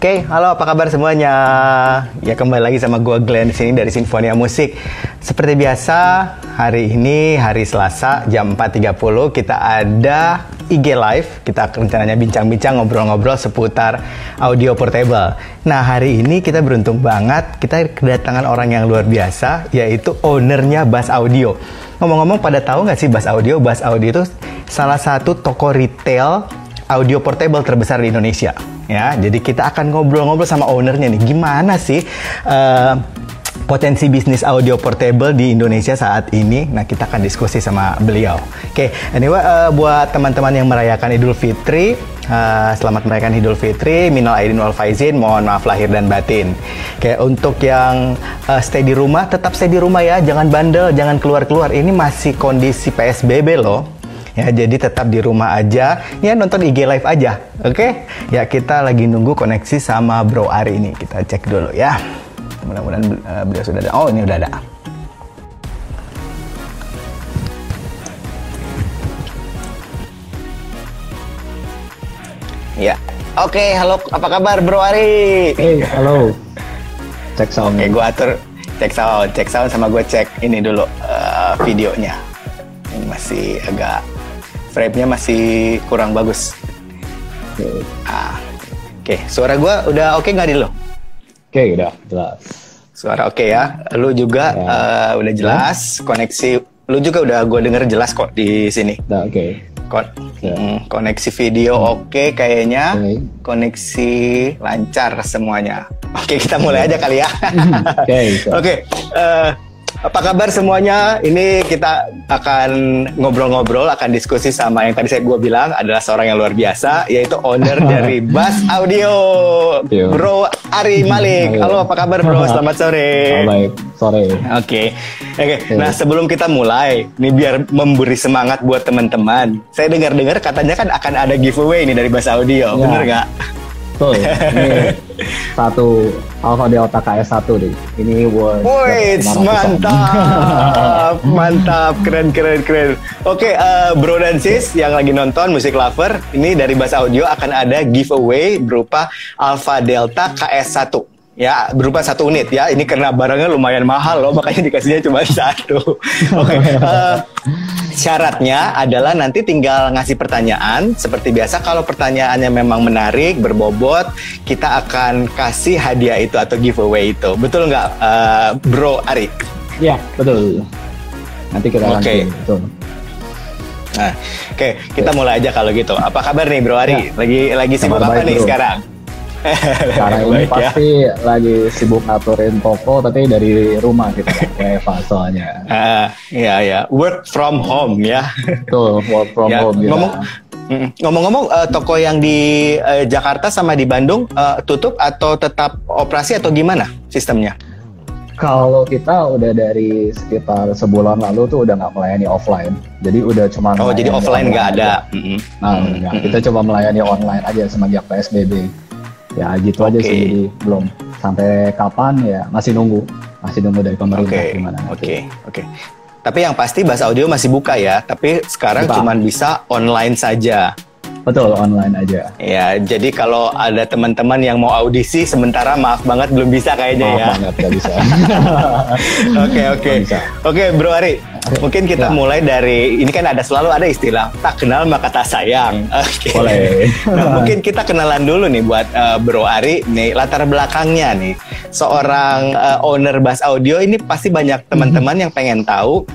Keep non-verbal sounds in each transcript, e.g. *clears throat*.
Oke, halo apa kabar semuanya? Ya kembali lagi sama gue Glenn di sini dari Sinfonia Musik. Seperti biasa, hari ini hari Selasa jam 4.30 kita ada IG Live. Kita rencananya bincang-bincang ngobrol-ngobrol seputar audio portable. Nah, hari ini kita beruntung banget kita kedatangan orang yang luar biasa yaitu ownernya Bass Audio. Ngomong-ngomong pada tahu nggak sih Bass Audio? Bass Audio itu salah satu toko retail audio portable terbesar di Indonesia ya. Jadi kita akan ngobrol-ngobrol sama ownernya nih, gimana sih uh, potensi bisnis audio portable di Indonesia saat ini. Nah, kita akan diskusi sama beliau. Oke, okay, anyway uh, buat teman-teman yang merayakan Idul Fitri, uh, selamat merayakan Idul Fitri, minal aidin wal faizin, mohon maaf lahir dan batin. Oke, okay, untuk yang uh, stay di rumah, tetap stay di rumah ya, jangan bandel, jangan keluar-keluar. Ini masih kondisi PSBB loh Ya, jadi tetap di rumah aja, ya nonton IG live aja. Oke? Okay? Ya, kita lagi nunggu koneksi sama Bro Ari ini. Kita cek dulu ya. Mudah-mudahan uh, beliau sudah ada. Oh, ini udah ada. Ya. Oke, okay, halo. Apa kabar Bro Ari? Hey, halo. Cek sound. Oke, okay, gua atur cek sound, cek sound sama gue cek ini dulu uh, videonya. Ini masih agak frame-nya masih kurang bagus. Ah, oke. Okay. Suara gue udah oke okay nggak di lo? Oke, okay, udah jelas. Suara oke okay ya. Lu juga ya. uh, udah jelas. Ya. Koneksi lu juga udah gue denger jelas kok di sini. Udah oke. Okay. Kon ya. mm, koneksi video hmm. oke okay, kayaknya. Okay. Koneksi lancar semuanya. Oke, okay, kita mulai aja kali ya. Oke. *laughs* okay, Oke. Okay. Uh, apa kabar semuanya? Ini kita akan ngobrol-ngobrol, akan diskusi sama yang tadi saya gue bilang adalah seorang yang luar biasa, yaitu owner *laughs* dari Bass Audio, Bro Ari Malik. Halo, apa kabar Bro? *laughs* Selamat sore. baik, sore. Oke, okay. oke. Okay. Nah sebelum kita mulai, nih biar memberi semangat buat teman-teman. Saya dengar-dengar katanya kan akan ada giveaway nih dari Bass Audio, ya. bener nggak? Betul. *laughs* Ini satu Alpha Delta KS1 deh. Ini world. Wih, mantap. *laughs* mantap, keren keren keren. Oke, okay, uh, eh, Bro dan Sis yang lagi nonton musik lover, ini dari Bass Audio akan ada giveaway berupa Alpha Delta KS1 ya berupa satu unit ya ini karena barangnya lumayan mahal loh makanya dikasihnya cuma *laughs* satu oke okay. uh, eh, Syaratnya adalah nanti tinggal ngasih pertanyaan seperti biasa kalau pertanyaannya memang menarik, berbobot, kita akan kasih hadiah itu atau giveaway itu. Betul nggak, uh, Bro Ari? Iya, betul. Nanti kita Oke. Okay. Betul. Nah, oke, okay, kita mulai aja kalau gitu. Apa kabar nih Bro Ari? Ya. Lagi lagi sibuk apa nih bro. sekarang? *laughs* Sekarang ini ya. pasti ya. lagi sibuk ngaturin toko tapi dari rumah kita Eva soalnya. Uh, *laughs* iya ya, work from home ya. Tuh, work from ya, home. Ngomong, ngomong-ngomong uh, toko yang di uh, Jakarta sama di Bandung uh, tutup atau tetap operasi atau gimana sistemnya? Kalau kita udah dari sekitar sebulan lalu tuh udah nggak melayani offline, jadi udah cuma oh jadi offline nggak ada. Nah, mm -hmm. kita coba melayani online aja semenjak PSBB ya gitu okay. aja sih jadi belum sampai kapan ya masih nunggu masih nunggu dari pemerintah okay. gimana oke oke okay. tapi yang pasti bahasa audio masih buka ya tapi sekarang cuma bisa online saja Betul, online aja. Ya, jadi kalau ada teman-teman yang mau audisi sementara maaf banget belum bisa kayaknya maaf ya. Maaf banget, gak bisa. *laughs* Oke, oke. Oke, Bro Ari. Mungkin kita ya. mulai dari ini kan ada selalu ada istilah tak kenal maka tak sayang. *laughs* Oke. Okay. Boleh. nah, *laughs* mungkin kita kenalan dulu nih buat uh, Bro Ari nih latar belakangnya nih. Seorang uh, owner bass audio ini pasti banyak teman-teman yang pengen tahu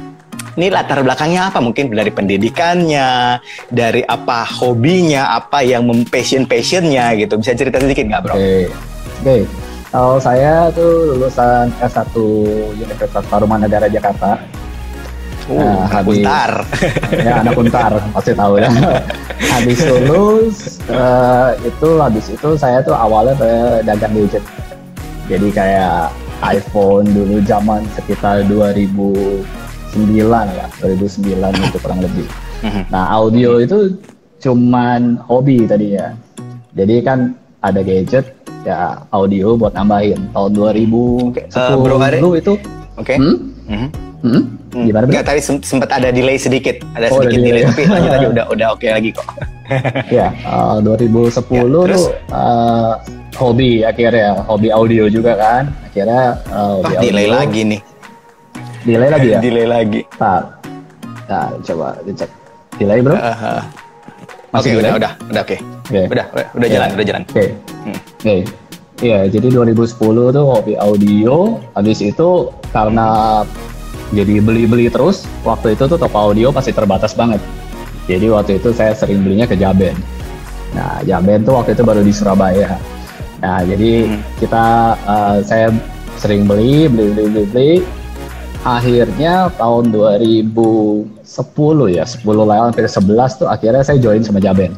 ini latar belakangnya apa? Mungkin dari pendidikannya, dari apa hobinya, apa yang mempassion passionnya gitu. Bisa cerita sedikit nggak, bro? Oke, okay. okay. kalau saya tuh lulusan S1 Universitas Tarumanegara Jakarta. Uh, nah, habis, untar. *laughs* ya anak untar pasti tahu ya. *laughs* habis lulus uh, itu habis itu saya tuh awalnya saya dagang gadget. Jadi kayak iPhone dulu zaman sekitar 2000 ya 2009 itu kurang lebih mhm. nah audio itu cuman hobi tadi ya jadi kan ada gadget ya audio buat nambahin tahun 2010 okay. uh, bro, itu oke okay. hmm? Hmm? Hmm? Gimana? Enggak, tadi sempat ada delay sedikit, ada oh, sedikit delay, delay tapi lanjut *laughs* aja udah udah oke okay lagi kok. *laughs* ya, uh, 2010 ya, terus? tuh uh, hobi akhirnya hobi audio juga kan akhirnya uh, Wah, delay lagi nih. delay lagi ya *laughs* delay lagi. tak nah, coba dicek delay bro Uh, uh. Masih Oke, udah, delay? udah, udah, oke. Oke. Udah, udah, udah jalan, udah jalan. Oke. Hmm. Oke. Iya, jadi 2010 tuh hobi audio. Habis itu karena jadi beli-beli terus, waktu itu tuh toko audio pasti terbatas banget. Jadi waktu itu saya sering belinya ke Jaben. Nah, Jaben tuh waktu itu baru di Surabaya. Nah, jadi Hmm. kita eh, saya sering beli, beli, beli, beli, beli. Akhirnya tahun 2010 ya, 10 lewat hampir 11 tuh akhirnya saya join sama Jaben.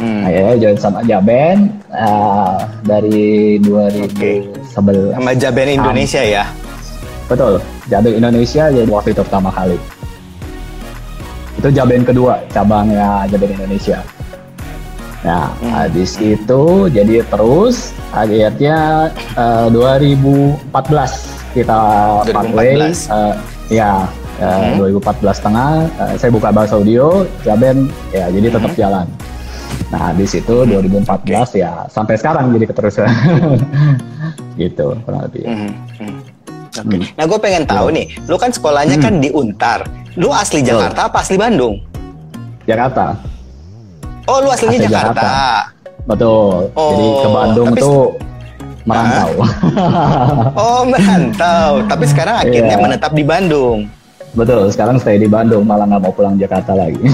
Hmm. Akhirnya join sama Jaben eh, dari 2011. Sama Jaben Indonesia ya. Betul, Jaben Indonesia jadi waktu itu pertama kali. Itu Jaben kedua, cabangnya Jaben Indonesia. Nah, Hmm. habis itu jadi terus akhirnya eh, 2014 kita 2014. pathway eh, ya eh, Hmm. 2014 tengah eh, saya buka bahasa audio, Jaben ya jadi tetap Hmm. jalan. Nah, di situ 2014 ya sampai sekarang jadi keterusan. *laughs* gitu kurang lebih. Mhm, mhm. Oke. Nah, gue pengen tahu nih, lu kan sekolahnya Hmm. kan di Untar. Lu asli. Jakarta apa asli Bandung? Jakarta. Oh, lu aslinya Asli Jakarta. Jakarta. Betul. Jadi ke Oh, Bandung tapi- tuh merantau. Oh, merantau. Tapi sekarang *laughs* akhirnya Iya. menetap di Bandung. Betul. Sekarang stay di Bandung, malah nggak mau pulang Jakarta lagi. *laughs*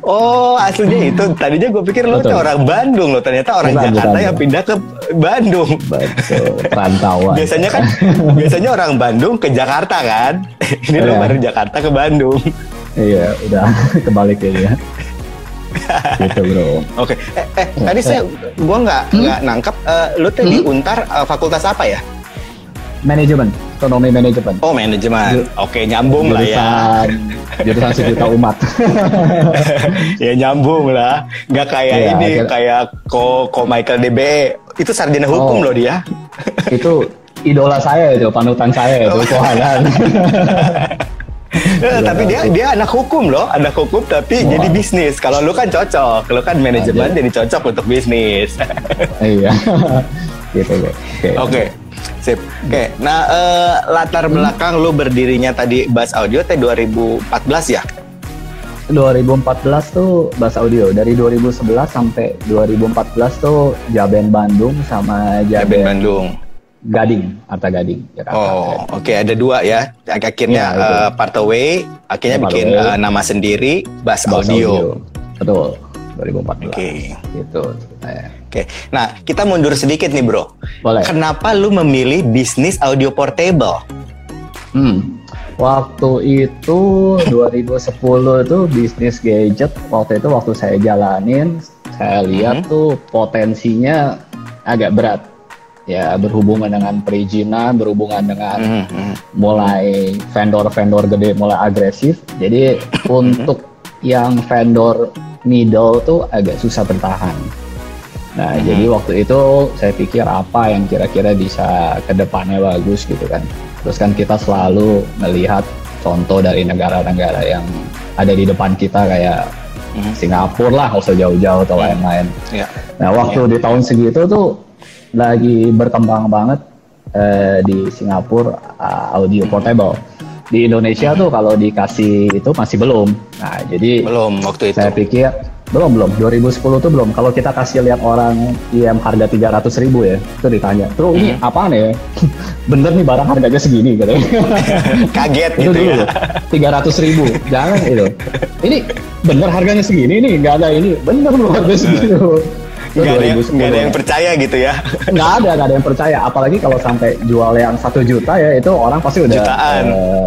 Oh, aslinya itu. Tadinya gue pikir tuh orang Bandung lo. Ternyata orang Bukan, Jakarta bukan, yang pindah ke Bandung. Betul. *laughs* Perantauan. Biasanya kan, *laughs* biasanya orang Bandung ke Jakarta kan. Ini lu Iya. baru Jakarta ke Bandung. Iya, udah kebalik ya. gitu bro. Oke. Eh, eh, tadi saya, gua nggak Hmm? nggak nangkap. eh, lu tuh di Untar eh, fakultas apa ya? Manajemen, ekonomi manajemen. Oh, manajemen. Oke, nyambung lah ya. Jurusan, jurusan sejuta umat. *laughs* ya nyambung lah. Nggak kayak Iya, ini, akhir- kayak ko, ko Michael DBE. Itu sarjana hukum Oh. loh dia. *laughs* itu idola saya itu, panutan saya itu, Kohanan. Eh, *laughs* tapi dia dia anak hukum loh, anak hukum tapi Wah. jadi bisnis. Kalau lu kan cocok, lu kan manajemen jadi cocok untuk bisnis. iya. gitu bro. Oke. Oke, sip. Oke, nah eh, latar belakang lu berdirinya tadi Bass Audio teh 2014 ya? 2014 tuh Bass Audio dari 2011 sampai 2014 tuh Jaben Bandung sama Jaben Jaben Bandung. Gading, Arta Gading, Jakarta. Oh, oke ada dua ya. Akhirnya itu. eh, part away, akhirnya Part bikin away. eh, nama sendiri Bass, Bass Audio. Betul, 2014. Oke. Gitu. ceritanya. Oke, nah kita mundur sedikit nih bro. Boleh. Kenapa lu memilih bisnis audio portable? Hmm. Waktu itu 2010 itu bisnis gadget. Waktu itu waktu saya jalanin, saya lihat Mhm. tuh potensinya agak berat. Ya berhubungan dengan perizinan, berhubungan dengan Mhm, mhm. mulai vendor-vendor gede mulai agresif. Jadi untuk yang vendor middle tuh agak susah bertahan. Nah, Mhm. jadi waktu itu saya pikir apa yang kira-kira bisa ke depannya bagus gitu kan. Terus kan kita selalu melihat contoh dari negara-negara yang ada di depan kita kayak Mhm. Singapura lah, nggak usah jauh-jauh atau Mhm. lain-lain. Ya. Nah, waktu di tahun segitu tuh lagi berkembang banget eh, di Singapura uh, audio portable. Di Indonesia tuh kalau dikasih itu masih belum. Nah, jadi Belum waktu itu. saya pikir belum belum 2010 tuh belum. Kalau kita kasih lihat orang IM harga 300 ribu ya, itu ditanya, terus ini Hmm. apaan ya? *laughs* Bener nih barang harganya segini gitu. *laughs* Kaget itu gitu dulu ya. tiga ratus ribu, jangan itu. Ini bener harganya segini nih, nggak ada ini, bener loh harga segitu. Itu Nggak ada, yang, 2010. nggak ada yang percaya gitu ya. *laughs* nggak ada nggak ada yang percaya apalagi kalau sampai jual yang satu juta ya itu orang pasti udah Jutaan. eh,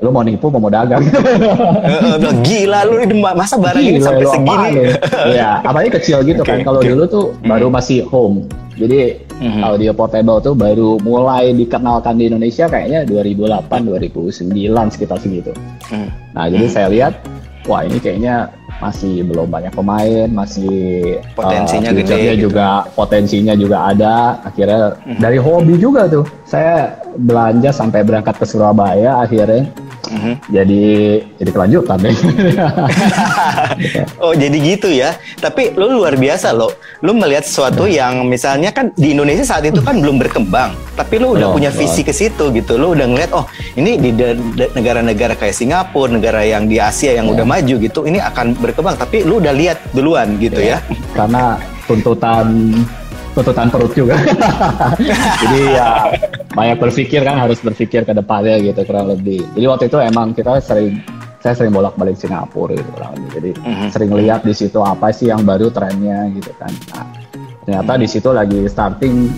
lu mau nipu mau mau dagang *laughs* Eh, eh, Gila lu ini masa barang ini Gila, sampai lu segini? ya? ya apalagi kecil gitu kan kalau dulu tuh baru masih home jadi Mhm. audio portable tuh baru mulai dikenalkan di Indonesia kayaknya 2008 2009 sekitar segitu Hmm. nah jadi saya lihat wah ini kayaknya masih belum banyak pemain masih Potensinya uh, gede gitu. juga potensinya juga ada akhirnya Mhm. dari hobi juga tuh saya belanja sampai berangkat ke Surabaya akhirnya mm-hmm. jadi jadi kelanjutan deh. *laughs* oh jadi gitu ya. Tapi lu luar biasa lo. Lu melihat sesuatu hmm. yang misalnya kan di Indonesia saat itu kan belum berkembang, tapi lu udah oh, punya visi ke situ gitu. Lu udah ngeliat oh ini di negara-negara kayak Singapura, negara yang di Asia yang yeah. udah maju gitu, ini akan berkembang. Tapi lu udah lihat duluan gitu yeah. ya. Karena tuntutan tuntutan perut juga. *laughs* Jadi ya banyak berpikir kan harus berpikir ke depannya gitu kurang lebih. Jadi waktu itu emang kita sering saya sering bolak-balik Singapura gitu kurang lebih. Jadi mm-hmm. sering lihat di situ apa sih yang baru trennya gitu kan. Nah, ternyata mm-hmm. di situ lagi starting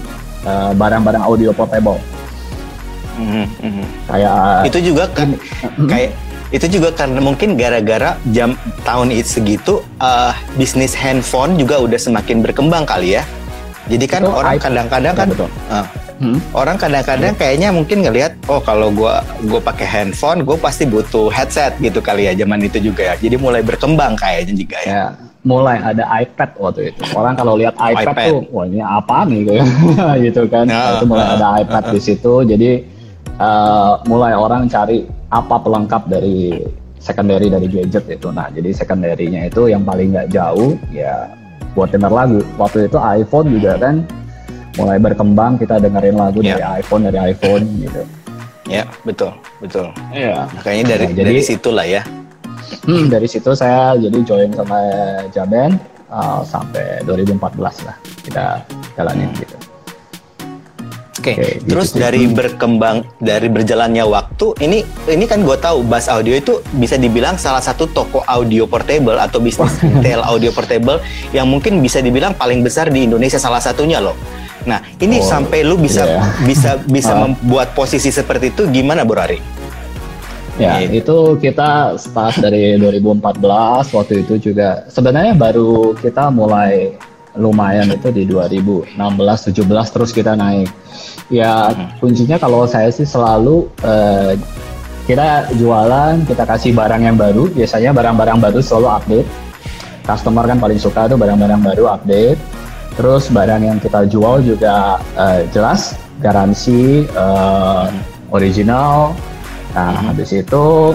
uh, barang-barang audio portable. Mm-hmm. Kayak itu juga kan mm-hmm. kayak itu juga karena mungkin gara-gara jam tahun itu segitu uh, bisnis handphone juga udah semakin berkembang kali ya. Jadi kan itu orang kadang-kadang kan uh, hmm. orang kadang-kadang kayaknya mungkin ngelihat oh kalau gua gua pakai handphone gue pasti butuh headset gitu kali ya zaman itu juga ya. Jadi mulai berkembang kayaknya juga ya. ya mulai ada iPad waktu itu. Orang kalau lihat iPad, iPad. tuh, wah ini apa nih gitu, *laughs* gitu kan. Nah, itu mulai ada iPad di situ. Jadi uh, mulai orang cari apa pelengkap dari secondary dari gadget itu. Nah, jadi secondary-nya itu yang paling nggak jauh ya buat denger lagu. Waktu itu iPhone juga kan mulai berkembang kita dengerin lagu yeah. dari iPhone dari iPhone *laughs* gitu. Ya betul betul. Iya. Makanya dari nah, jadi, dari situ lah ya. Hmm, dari situ saya jadi join sama Jaben uh, sampai 2014 lah kita jalanin hmm. gitu. Oke, okay. okay, terus gitu. dari berkembang dari berjalannya waktu ini ini kan gue tahu Bass Audio itu bisa dibilang salah satu toko audio portable atau bisnis retail audio portable yang mungkin bisa dibilang paling besar di Indonesia salah satunya loh. Nah, ini oh, sampai lu bisa yeah. bisa *laughs* bisa uh. membuat posisi seperti itu gimana, Bu Rari? Ya, gitu. itu kita start dari *laughs* 2014 waktu itu juga sebenarnya baru kita mulai lumayan itu di 2016 17 terus kita naik. Ya kuncinya kalau saya sih selalu uh, kita jualan kita kasih barang yang baru. Biasanya barang-barang baru selalu update. Customer kan paling suka tuh barang-barang baru update. Terus barang yang kita jual juga uh, jelas. Garansi uh, original. Nah habis itu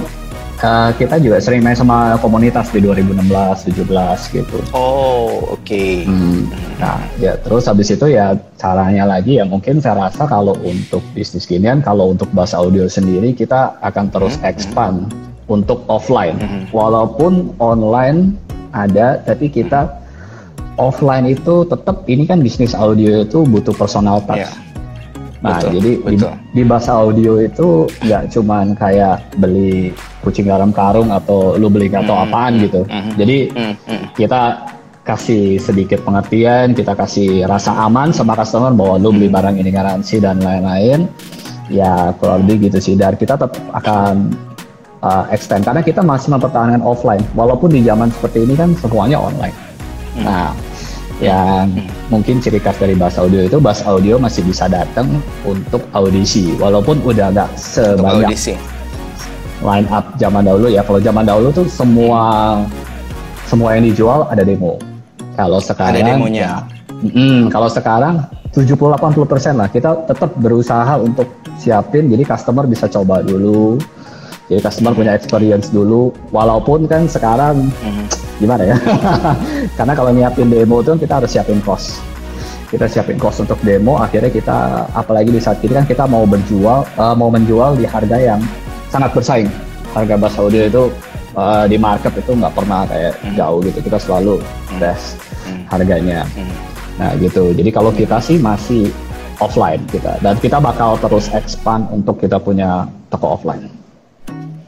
uh, kita juga sering main sama komunitas di 2016 17 gitu. Oh, oke. Okay. Hmm. Nah, ya terus habis itu ya caranya lagi ya mungkin saya rasa kalau untuk bisnis ginian kalau untuk bahasa audio sendiri kita akan terus hmm. expand untuk offline. Hmm. Walaupun online ada tapi kita offline itu tetap ini kan bisnis audio itu butuh personal touch. Yeah Nah, betul, jadi betul. Di, di bahasa audio itu nggak cuman kayak beli kucing dalam karung atau lu beli atau mm, apaan mm, gitu. Mm, jadi kita kasih sedikit pengertian, kita kasih rasa aman sama customer bahwa lu beli barang ini garansi dan lain-lain. Ya kurang lebih gitu sih. Dan kita tetap akan uh, extend karena kita masih mempertahankan offline. Walaupun di zaman seperti ini kan semuanya online. Nah, yang mungkin ciri khas dari bass audio itu bass audio masih bisa datang untuk audisi. Walaupun udah nggak sebanyak audisi. line up zaman dahulu ya. Kalau zaman dahulu tuh semua semua yang dijual ada demo. Kalau sekarang ada demonya. Ya, mm, kalau sekarang 70-80% lah. Kita tetap berusaha untuk siapin jadi customer bisa coba dulu jadi customer punya experience dulu walaupun kan sekarang mm-hmm gimana ya? *laughs* Karena kalau nyiapin demo itu kita harus siapin cost. Kita siapin cost untuk demo akhirnya kita apalagi di saat ini kan kita mau berjual uh, mau menjual di harga yang sangat bersaing. Harga bass audio itu uh, di market itu nggak pernah kayak hmm. jauh gitu. Kita selalu hmm. best hmm. harganya. Hmm. nah gitu. Jadi kalau kita sih masih offline kita. Dan kita bakal terus expand untuk kita punya toko offline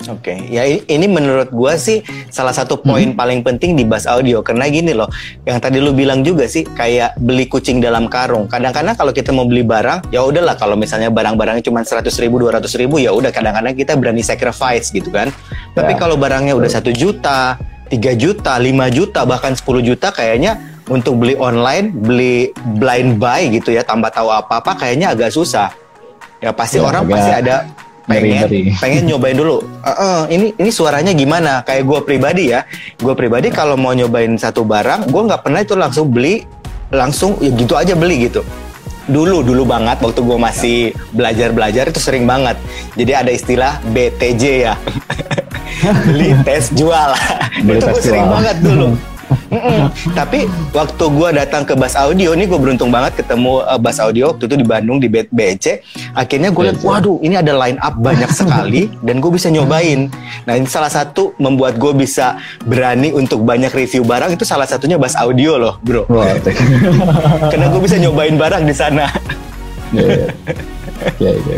Oke, okay. ya ini menurut gua sih salah satu poin hmm. paling penting di bass audio karena gini loh, yang tadi lu bilang juga sih kayak beli kucing dalam karung. Kadang-kadang kalau kita mau beli barang, ya udahlah kalau misalnya barang-barangnya cuma seratus ribu, dua ratus ribu, ya udah kadang-kadang kita berani sacrifice gitu kan. Tapi ya. kalau barangnya udah satu juta, tiga juta, lima juta, bahkan 10 juta, kayaknya untuk beli online, beli blind buy gitu ya, tanpa tahu apa-apa, kayaknya agak susah. Ya pasti ya, orang agak... pasti ada pengen ngeri, *laughs* pengen nyobain dulu uh, uh, ini ini suaranya gimana kayak gue pribadi ya gue pribadi kalau mau nyobain satu barang gue nggak pernah itu langsung beli langsung ya gitu aja beli gitu dulu dulu banget waktu gue masih belajar belajar itu sering banget. Jadi ada istilah BTJ ya. *laughs* Beli tes jual. Beli itu tes gue sering banget dulu. *laughs* Mm-mm. Tapi waktu gue datang ke Bas Audio nih gue beruntung banget ketemu uh, Bas Audio waktu itu di Bandung di BC. Akhirnya gue lihat, waduh ini ada line up banyak sekali *laughs* dan gue bisa nyobain. Nah ini salah satu membuat gue bisa berani untuk banyak review barang itu salah satunya Bas Audio loh bro. Wah, *laughs* Karena gue bisa nyobain barang di sana. Iya, iya.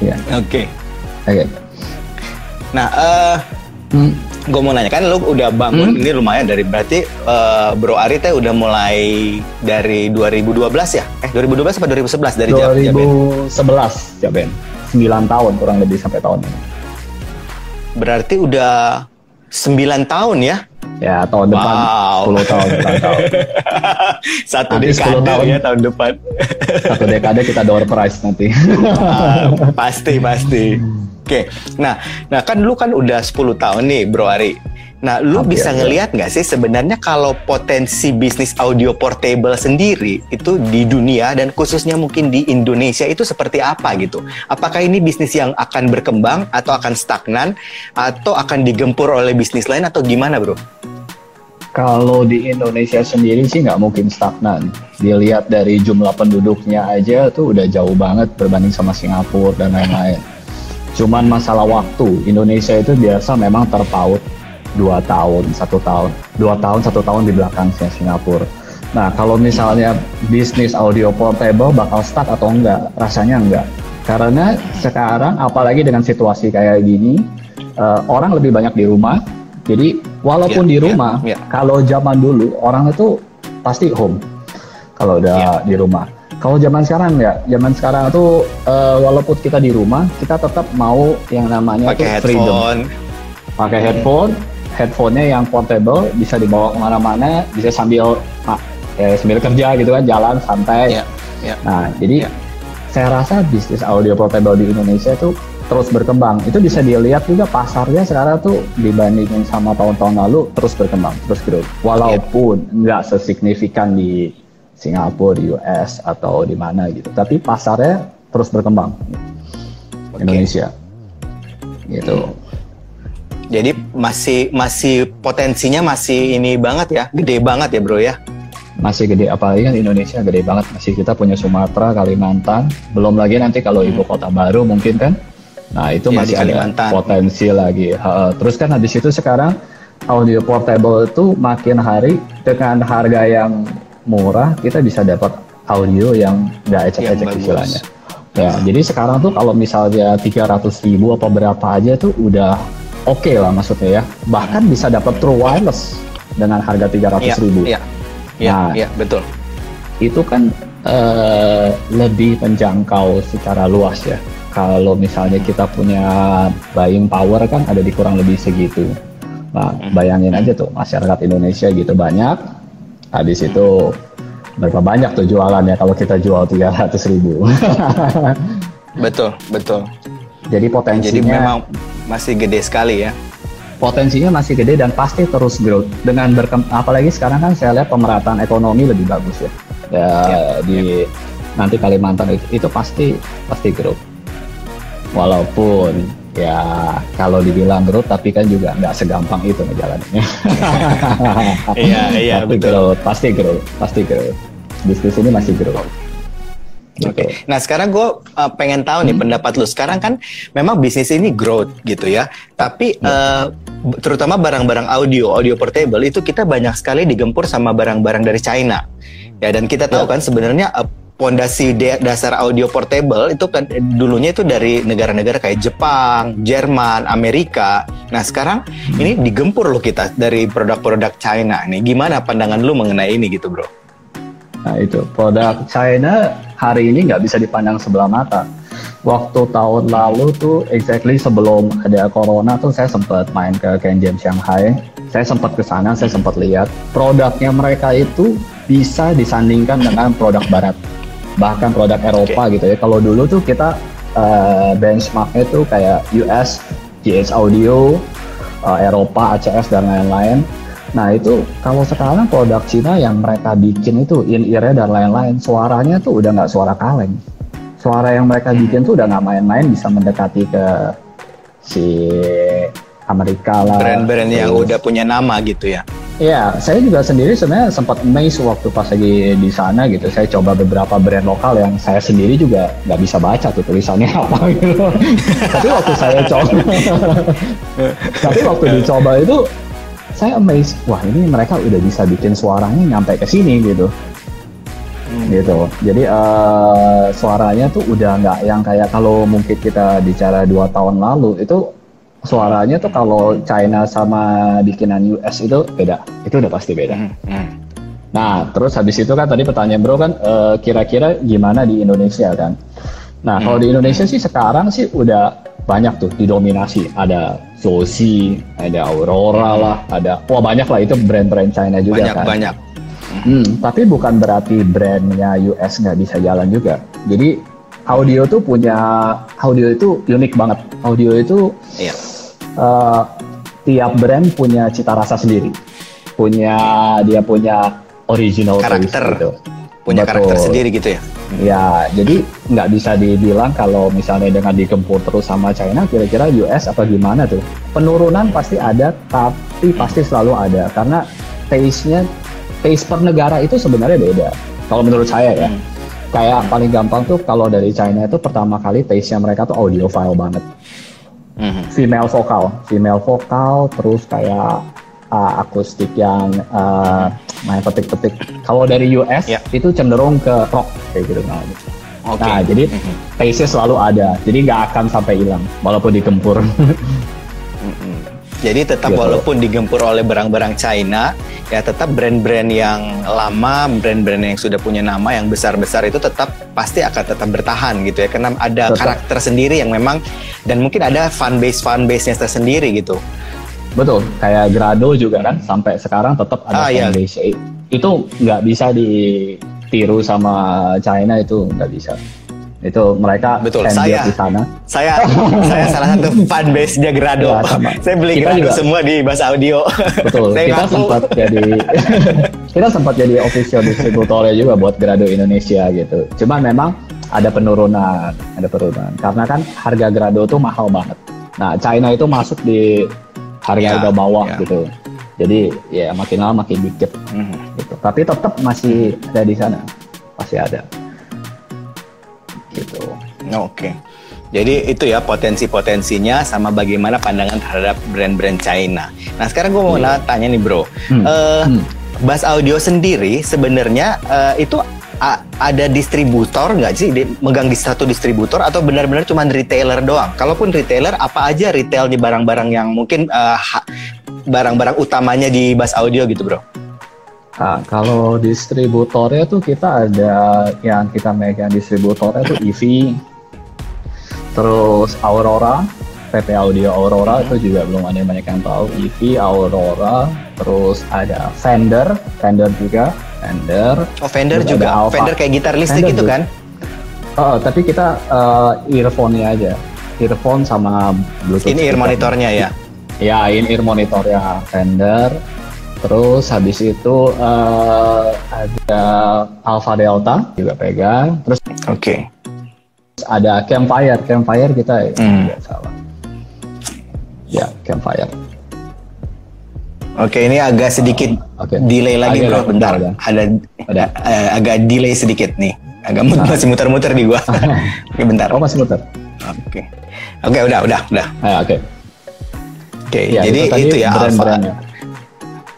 Iya, Oke. oke. Nah, eh Hmm. Gue mau nanya kan lu udah bangun ini lumayan dari berarti eh, Bro Ari teh udah mulai dari 2012 ya? Eh 2012 apa 2011 dari Jab- Jaben? 2011 ya Ben 9 tahun kurang lebih sampai tahun ini Berarti udah 9 tahun ya? Ya tahun depan Wow. 10 tahun 9 tahun *laughs* Satu Nanti 10 dekade tahun. ya tahun depan. *laughs* satu dekade kita door prize nanti Ah, pasti pasti. *laughs* Oke, nah, nah kan lu kan udah 10 tahun nih, Bro Ari. Nah, lu Hampir, bisa ngelihat nggak sih sebenarnya kalau potensi bisnis audio portable sendiri itu di dunia dan khususnya mungkin di Indonesia itu seperti apa gitu? Apakah ini bisnis yang akan berkembang atau akan stagnan atau akan digempur oleh bisnis lain atau gimana, Bro? Kalau di Indonesia sendiri sih nggak mungkin stagnan. Dilihat dari jumlah penduduknya aja tuh udah jauh banget berbanding sama Singapura dan lain-lain. Cuman masalah waktu, Indonesia itu biasa memang terpaut dua tahun, satu tahun, dua tahun, satu tahun di belakangnya Singapura. Nah, kalau misalnya bisnis audio portable bakal stuck atau enggak? Rasanya enggak. Karena sekarang apalagi dengan situasi kayak gini, eh, orang lebih banyak di rumah. Jadi walaupun Ya, di ya, rumah, ya. kalau zaman dulu orang itu pasti home. Kalau udah di rumah. Kalau zaman sekarang ya, zaman sekarang tuh eh, walaupun kita di rumah, kita tetap mau yang namanya Pakai headphone. pakai headphone, headphonenya yang portable bisa dibawa ke mana-mana, bisa sambil eh, sambil kerja gitu kan, jalan santai. Ya, ya. Nah, jadi Ya. saya rasa bisnis audio portable di Indonesia tuh terus berkembang. Itu bisa dilihat juga pasarnya sekarang tuh dibandingin sama tahun-tahun lalu terus berkembang, terus growth. Walaupun nggak sesignifikan di Singapura, di US atau di mana gitu, tapi pasarnya terus berkembang. Oke. Indonesia, gitu. Jadi masih masih potensinya masih ini banget ya, gede banget ya, Bro ya. masih gede apalagi kan Indonesia gede banget. Masih kita punya Sumatera Kalimantan. Belum lagi nanti kalau ibu kota baru mungkin kan. Nah itu Ya, masih ada Kalimantan. potensi lagi. Terus kan habis itu sekarang audio portable itu makin hari dengan harga yang murah kita bisa dapat audio yang nggak ecek-ecek istilahnya. Ya jadi sekarang tuh kalau misalnya 300 ribu apa berapa aja tuh udah oke lah maksudnya ya bahkan bisa dapat true wireless dengan harga 300 Iya, ribu iya. Iya, Nah. iya, betul. itu kan eh, lebih menjangkau secara luas ya. Kalau misalnya kita punya buying power kan ada di kurang lebih segitu. Nah, bayangin aja tuh masyarakat Indonesia gitu banyak. Habis itu berapa banyak tuh jualannya kalau kita jual 300 ribu. *laughs* Betul, betul. Jadi potensinya Jadi memang masih gede sekali ya. potensinya masih gede dan pasti terus growth. Dengan berkem apalagi sekarang kan saya lihat pemerataan ekonomi lebih bagus ya, ya di nanti Kalimantan itu, itu pasti pasti growth. Walaupun ya kalau dibilang growth tapi kan juga nggak segampang itu ngejalaninnya. *laughs* Iya, iya, betul. growth pasti growth pasti growth. Bisnis ini masih growth Oke. Nah sekarang gue uh, pengen tahu nih pendapat lu. Sekarang kan memang bisnis ini growth gitu ya. Tapi uh, terutama barang-barang audio, audio portable itu kita banyak sekali digempur sama barang-barang dari China. Ya dan kita tahu kan sebenarnya uh, pondasi dasar audio portable itu kan eh, dulunya itu dari negara-negara kayak Jepang, Jerman, Amerika. Nah sekarang ini digempur loh kita dari produk-produk China. Nih gimana pandangan lu mengenai ini gitu bro? Nah itu produk China hari ini nggak bisa dipandang sebelah mata. Waktu tahun lalu tuh exactly sebelum ada corona tuh saya sempat main ke Kenjem Shanghai. Saya sempat ke sana, saya sempat lihat produknya mereka itu bisa disandingkan dengan produk Barat, bahkan produk Eropa gitu ya. Kalau dulu tuh kita eh, benchmarknya tuh kayak US, GH Audio, eh, Eropa, ACS dan lain-lain. Nah itu kalau sekarang produk Cina yang mereka bikin itu in ear dan lain-lain, suaranya tuh udah nggak suara kaleng. Suara yang mereka bikin tuh udah nggak main-main bisa mendekati ke si Amerika lah. Brand-brand yang Terus- udah punya nama gitu ya. Iya, saya juga sendiri sebenarnya sempat amazed waktu pas lagi di sana gitu. Saya coba beberapa brand lokal yang saya sendiri juga nggak bisa baca tuh tulisannya *laughs* apa gitu. Tapi waktu saya coba, *laughs* tapi waktu dicoba itu saya amazed. Wah ini mereka udah bisa bikin suaranya nyampe ke sini gitu. Gitu. Jadi eh, suaranya tuh udah nggak yang kayak kalau mungkin kita bicara dua tahun lalu itu suaranya tuh kalau China sama bikinan US itu beda. Itu udah pasti beda. Hmm, hmm. Nah, terus habis itu kan tadi pertanyaan bro kan eh, kira-kira gimana di Indonesia kan? Nah, kalau di Indonesia sih sekarang sih udah banyak tuh didominasi. Ada Zosi, ada Aurora lah, ada wah banyak lah itu brand-brand China juga Banyak kan. banyak. Hmm, tapi bukan berarti brandnya US nggak bisa jalan juga. Jadi audio tuh punya audio itu unik banget. Audio itu Iya. eh, tiap brand punya cita rasa sendiri, punya dia punya original Karakter. gitu. Punya Betul. karakter sendiri gitu ya. Ya, jadi nggak bisa dibilang kalau misalnya dengan digempur terus sama China, kira-kira US apa gimana tuh? Penurunan pasti ada, tapi pasti selalu ada karena taste-nya, taste per negara itu sebenarnya beda. Kalau menurut saya ya, Hmm. kayak paling gampang tuh kalau dari China itu pertama kali taste-nya mereka tuh audiophile banget Mhm. female vokal, female vokal, terus kayak uh, akustik yang uh, main petik-petik. Kalau dari US Ya. itu cenderung ke rock kayak gitu nah. Oke. Nah, jadi Mhm. taste-nya selalu ada, jadi nggak akan sampai hilang walaupun digempur. *laughs* Mhm. Jadi tetap Gitu. walaupun digempur oleh barang-barang China, ya tetap brand-brand yang lama, brand-brand yang sudah punya nama yang besar-besar itu tetap pasti akan tetap bertahan gitu ya, karena ada Tetap. karakter sendiri yang memang dan mungkin ada fan base fan base-nya tersendiri gitu. Betul, kayak Grado juga kan sampai sekarang tetap Ah, ada iya. fanbase. Itu nggak bisa ditiru sama China itu nggak bisa. Itu mereka Betul, fanbase saya- di sana. Saya saya *laughs* salah satu fan base-nya Grado. Ya, sama. saya beli Kita Grado juga. semua di Bas Audio. Betul, saya kita ngaku. sempat jadi *laughs* kita sempat jadi official distributornya juga buat Grado Indonesia gitu. Cuma memang ada penurunan, ada penurunan karena kan harga Grado tuh mahal banget. Nah, China itu masuk di harga-harga Ya, bawah ya. gitu. Jadi ya makin lama makin dikit Mhm. gitu. Tapi tetap masih ada di sana, masih ada. Gitu. Oke. Jadi itu ya potensi-potensinya sama bagaimana pandangan terhadap brand-brand China. Nah sekarang gue mau Iya. na- tanya nih bro, Hmm. Eh, Hmm. Bass Audio sendiri sebenarnya eh, itu ada distributor nggak sih di- megang di satu distributor atau benar-benar cuma retailer doang? Kalaupun retailer, apa aja retailnya barang-barang yang mungkin ha- barang-barang utamanya di Bass Audio gitu bro? Nah, kalau distributornya tuh kita ada yang kita megang distributornya tuh EV, terus Aurora, PP Audio Aurora itu juga belum ada yang banyak yang tahu. EV, Aurora, terus ada Fender, Fender juga, Fender. Oh Fender juga, ada Alpha. Fender kayak gitar listrik Fender gitu juga. kan? Oh, tapi kita eh, earphone-nya aja, earphone sama Bluetooth. Ini ear monitornya ya. Ya, in ear monitornya Fender. Terus habis itu eh, ada Alpha Delta juga pegang. Terus Oke. ada Campfire, Campfire kita Hmm. nggak salah. Ya, Campfire. Oke, ini agak sedikit Oke. delay lagi Agak bro, bentar. ada. Ada, Ada. eh, agak delay sedikit nih. Agak mut- masih muter-muter di gua. *laughs* Oke, bentar. Oh masih muter. Oke. Oke, udah, udah, udah. Ah, Oke. Oke, Ya, jadi tadi itu ya Alpha. brand-brandnya.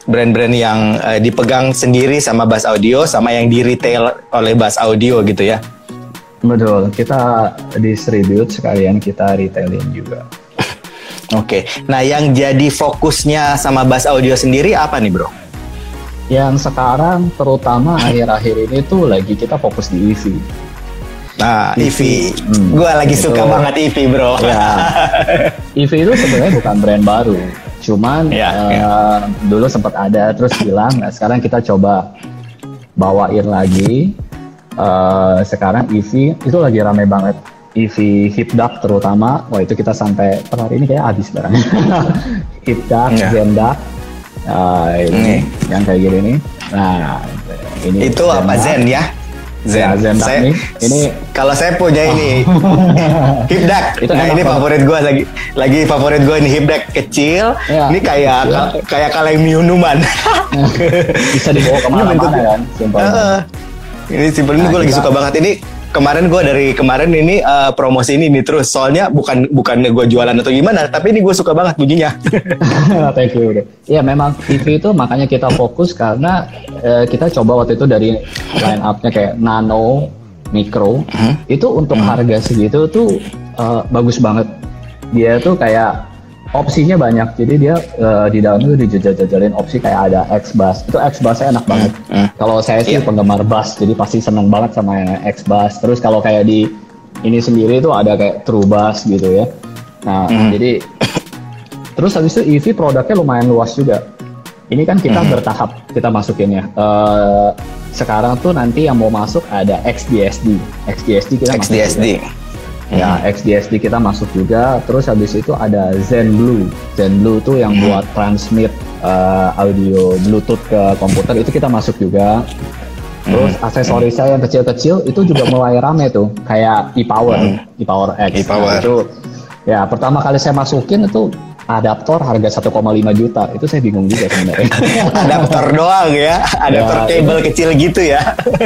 Brand-brand yang eh, dipegang sendiri sama Bass Audio sama yang di retail oleh Bass Audio gitu ya. Betul. Kita distribute sekalian kita retailing juga. Oke. Nah, yang jadi fokusnya sama Bass Audio sendiri apa nih, Bro? Yang sekarang terutama *laughs* akhir-akhir ini tuh lagi kita fokus di EV. Nah, EV. EV. Hmm. Gua lagi Itu- suka banget EV, Bro. Ya, *laughs* EV itu sebenarnya bukan brand baru, cuman Ya, eh, ya. dulu sempat ada terus hilang. Nah, sekarang kita coba bawain lagi. Eh, sekarang EV itu lagi rame banget. EV Hip Duck terutama, wah itu kita sampai per hari ini kayak habis barang. *laughs* Hip Duck, Ya. Zen Duck, Nah, ini yang kayak gini nih. Nah, ini Itu apa Zen ya? Zen. Ya, Zen Duck saya, nih. Ini- kalau saya punya ini *laughs* hipdak. Itu nah ini favorit gue lagi lagi favorit gue ini hipdak kecil. Ya, ini kayak kecil. ka- kayak kaleng minuman. *laughs* bisa dibawa ke mana-mana kan, simpel. Heeh. ini simpel ini Nah, gue lagi kita- suka banget ini. Kemarin gue dari kemarin ini eh, promosi ini nih terus soalnya bukan bukan gue jualan atau gimana tapi ini gue suka banget bunyinya. *laughs* Thank you. bro. Iya memang TV itu makanya kita fokus karena eh, kita coba waktu itu dari line up-nya kayak nano, micro, itu untuk harga segitu tuh eh, bagus banget. Dia tuh kayak opsinya banyak. Jadi dia eh, di dalamnya tuh dijajal-jajalin opsi kayak ada X bass. Itu X bassnya enak banget. Kalau saya sih Iya. penggemar bass, jadi pasti seneng banget sama X bass. Terus kalau kayak di ini sendiri tuh ada kayak true bass gitu ya. Nah, jadi *coughs* Terus habis itu EV produknya lumayan luas juga. Ini kan kita bertahap kita masukinnya. Eh sekarang tuh nanti yang mau masuk ada XDSD. XDSD kita XDSD. juga. Ya, XDSD kita masuk juga. Terus habis itu ada Zen Blue. Zen Blue tuh yang buat transmit eh, audio Bluetooth ke komputer itu kita masuk juga. Terus aksesorisnya yang kecil-kecil itu juga mulai rame tuh, kayak e-power, e-power X. E-power. Nah, itu ya pertama kali saya masukin itu adaptor harga 1,5 juta. Itu saya bingung juga sebenarnya. *laughs* adaptor doang ya, adaptor Ya, kabel kecil gitu ya.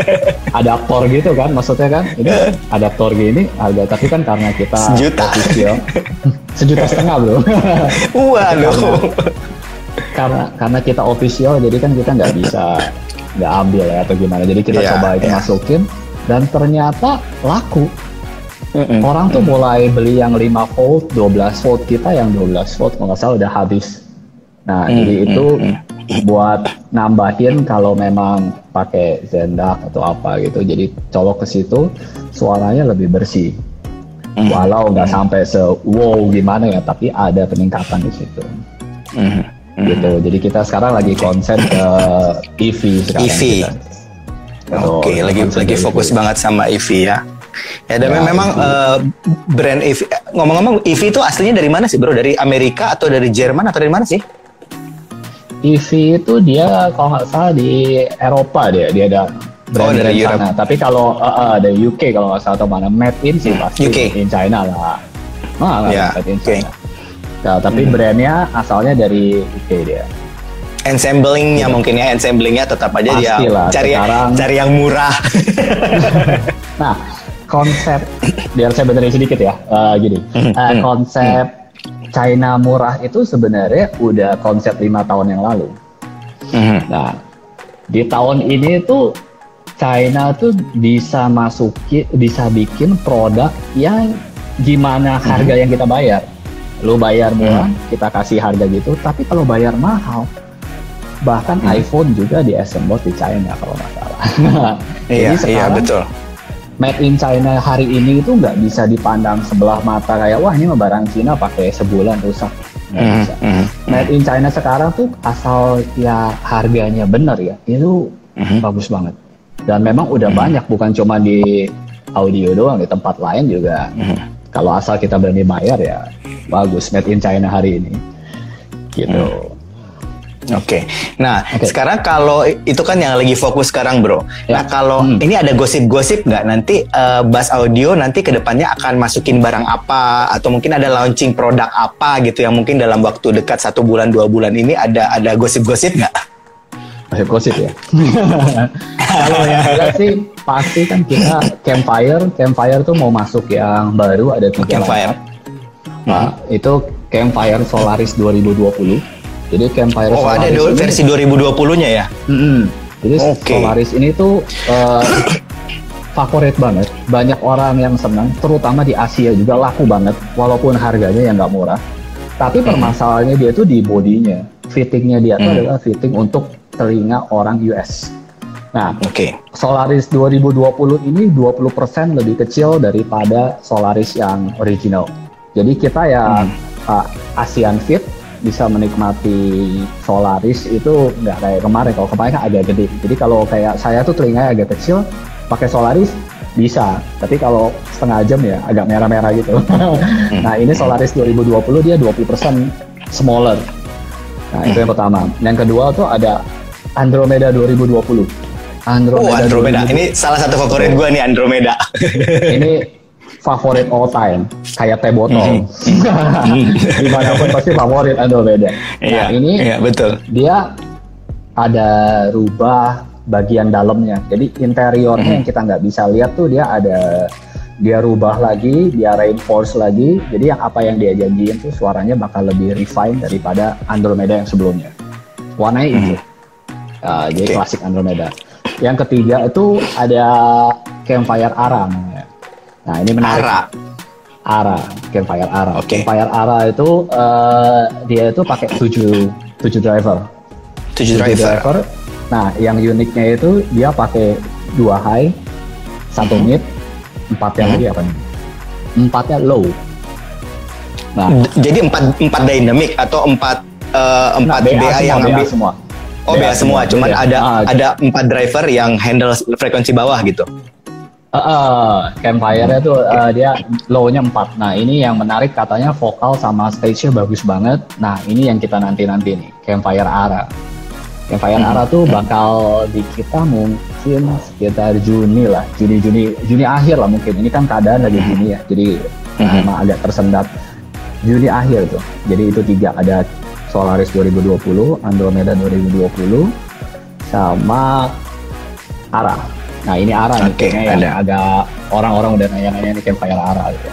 *laughs* adaptor gitu kan maksudnya kan ini adaptor gini harga tapi kan karena kita Sejuta. official *laughs* sejuta setengah bro Waduh. karena karena kita official jadi kan kita nggak bisa nggak ambil ya atau gimana jadi kita Iya, coba itu iya. masukin dan ternyata laku Mm-mm. orang tuh mulai beli yang 5 volt 12 volt kita yang 12 volt kalau nggak salah udah habis nah Hmm, jadi itu buat nambahin kalau memang pakai Zendak atau apa gitu jadi colok ke situ suaranya lebih bersih Hmm. walau nggak sampai se wow gimana ya tapi ada peningkatan di situ Mm. gitu jadi kita sekarang lagi konsen ke EV sekarang EV. Oke, Betul, lagi lagi ke fokus EV. banget sama EV ya. Ya, dan Ya, memang eh, brand EV. eh, Ngomong-ngomong, EV itu aslinya dari mana sih, bro? Dari Amerika atau dari Jerman atau dari mana sih? EV itu dia kalau nggak salah di Eropa dia dia ada brand Oh, dari brand sana. Tapi kalau uh, uh, dari UK kalau nggak salah atau mana made in sih pasti UK. in China lah. Ah, Ya, made in. Hmm. China. Ya, tapi brandnya asalnya dari UK dia. Ensemblingnya mungkin ya, ensemblingnya tetap aja dia Pastilah, cari sekarang- cari yang murah. *laughs* Nah, konsep *coughs* biar saya benerin sedikit ya. Eh, gini, Eh, konsep China murah itu sebenarnya udah konsep lima tahun yang lalu. Nah, di tahun ini tuh China tuh bisa masuki, bisa bikin produk yang gimana harga yang kita bayar. Lu bayar murah, kita kasih harga gitu. Tapi kalau bayar mahal, bahkan iPhone juga diassemble di China kalau nggak salah. *laughs* Iya, Jadi iya sekarang betul. Made in China hari ini itu nggak bisa dipandang sebelah mata kayak wah ini mah barang Cina pakai sebulan rusak. Bisa. mhm. Made in China sekarang tuh asal ya harganya benar ya itu Mhm. bagus banget. Dan memang udah banyak bukan cuma di audio doang di tempat lain juga. Mhm. Kalau asal kita berani bayar ya bagus made in China hari ini. Gitu. Oke. Nah, Oke. sekarang kalau itu kan yang lagi fokus sekarang, Bro. Ya. Nah, kalau Hmm. ini ada gosip-gosip nggak nanti eh, Bass Audio nanti ke depannya akan masukin barang apa atau mungkin ada launching produk apa gitu yang mungkin dalam waktu dekat satu bulan dua bulan ini ada ada gosip-gosip nggak? Masih gosip ya. *laughs* Kalau yang jelas sih pasti kan kita Campfire, Campfire tuh mau masuk yang baru ada tiga Campfire. Nah, itu Campfire Solaris 2020. Jadi Campfire Oh, ada Solaris do- ini- versi 2020-nya ya? Mm-mm. Jadi. Solaris ini tuh eh, *coughs* favorit banget. Banyak orang yang senang, terutama di Asia juga laku banget, walaupun harganya yang nggak murah. Tapi permasalahannya dia tuh di bodinya, fittingnya dia tuh Hmm. adalah fitting untuk telinga orang US. Nah, Oke. Solaris 2020 ini 20% lebih kecil daripada Solaris yang original. Jadi kita ya uh, ASEAN Fit bisa menikmati Solaris itu nggak kayak kemarin. Kalau kemarin kan agak gede. Jadi kalau kayak saya tuh telinganya agak kecil, pakai Solaris bisa. Tapi kalau setengah jam ya agak merah-merah gitu. *laughs* nah ini Solaris 2020 dia 20% smaller. Nah, itu yang pertama. Yang kedua tuh ada Andromeda 2020. Andromeda. Oh, Andromeda. 2020. Ini salah satu favorit gue nih Andromeda. ini favorit all time, kayak teh botol. Mm *laughs* Di mana pun pasti favorit Andromeda. Nah, iya, ini iya, betul. Dia ada rubah bagian dalamnya. Jadi interiornya mm yang kita nggak bisa lihat tuh dia ada dia rubah lagi, dia reinforce lagi. Jadi yang apa yang dia janjiin tuh suaranya bakal lebih refine daripada Andromeda yang sebelumnya. Warnanya itu. Mm Uh, jadi okay. klasik Andromeda. Yang ketiga itu ada Campfire Ara namanya. Nah ini menarik. Ara. Ara, Campfire Ara. Okay. Campfire Ara itu uh, dia itu pakai tujuh tujuh driver. Tujuh driver. driver. Nah yang uniknya itu dia pakai dua high, satu mid, empatnya hmm. lagi apa nih? Empatnya low. Nah, jadi empat empat dynamic atau empat uh, empat nah, BA, BA yang BA ambil semua. Oh BA, BA semua, semua. cuman BA. ada ah, ada empat driver yang handle frekuensi bawah gitu. Uh, Campfire-nya tuh uh, dia low-nya 4. Nah, ini yang menarik katanya vokal sama stage-nya bagus banget. Nah, ini yang kita nanti-nanti nih, Campfire Ara. Campfire hmm. Ara tuh bakal di kita mungkin sekitar Juni lah, Juni Juni Juni akhir lah mungkin. Ini kan keadaan lagi hmm. Juni ya, jadi hmm. emang agak tersendat. Juni akhir tuh. Jadi itu tiga ada Solaris 2020, Andromeda 2020, sama Ara Nah ini Ara okay, nih, yang agak orang-orang udah nanya-nanya nih Campfire Ara gitu.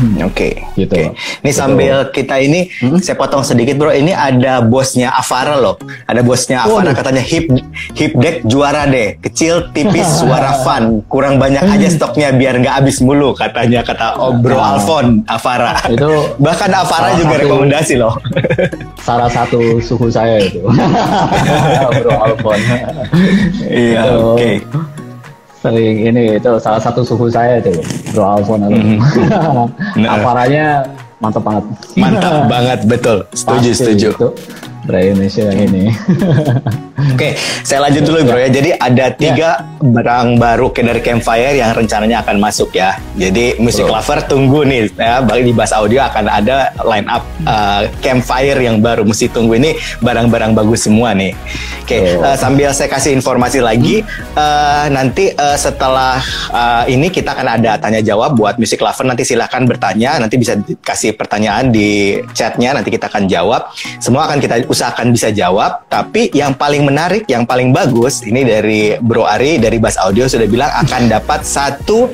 Hmm, Oke, okay, gitu. Okay. Ini gitu. sambil kita ini, hmm? saya potong sedikit bro. Ini ada bosnya Avara loh. Ada bosnya Avara oh, katanya hip hip deck juara deh. Kecil, tipis, *laughs* suara fun. Kurang banyak aja stoknya biar nggak habis mulu katanya kata oh, Bro nah, Alfon Avara. Itu *laughs* bahkan Avara juga satu, rekomendasi loh. *laughs* salah satu suhu saya itu. Bro Alfon. Iya, oke. Okay sering ini itu salah satu suhu saya itu Bro Alfon mm -hmm. *laughs* Aparanya mantap banget. Mantap banget betul. Setuju Pasti setuju. itu Bray Indonesia yang ini. *laughs* Oke, saya lanjut dulu bro ya. Jadi ada ya. tiga ya. barang baru dari Campfire yang rencananya akan masuk ya. Jadi Music bro. Lover tunggu nih ya. Bagi di Bass Audio akan ada line up uh, Campfire yang baru. Mesti tunggu ini barang-barang bagus semua nih. Oke, uh, sambil saya kasih informasi lagi, uh, nanti uh, setelah uh, ini kita akan ada tanya jawab buat Music Lover. Nanti silahkan bertanya. Nanti bisa kasih pertanyaan di chatnya. Nanti kita akan jawab. Semua akan kita usahakan bisa jawab. Tapi yang paling menarik, yang paling bagus, ini dari Bro Ari dari Bass Audio sudah bilang akan dapat satu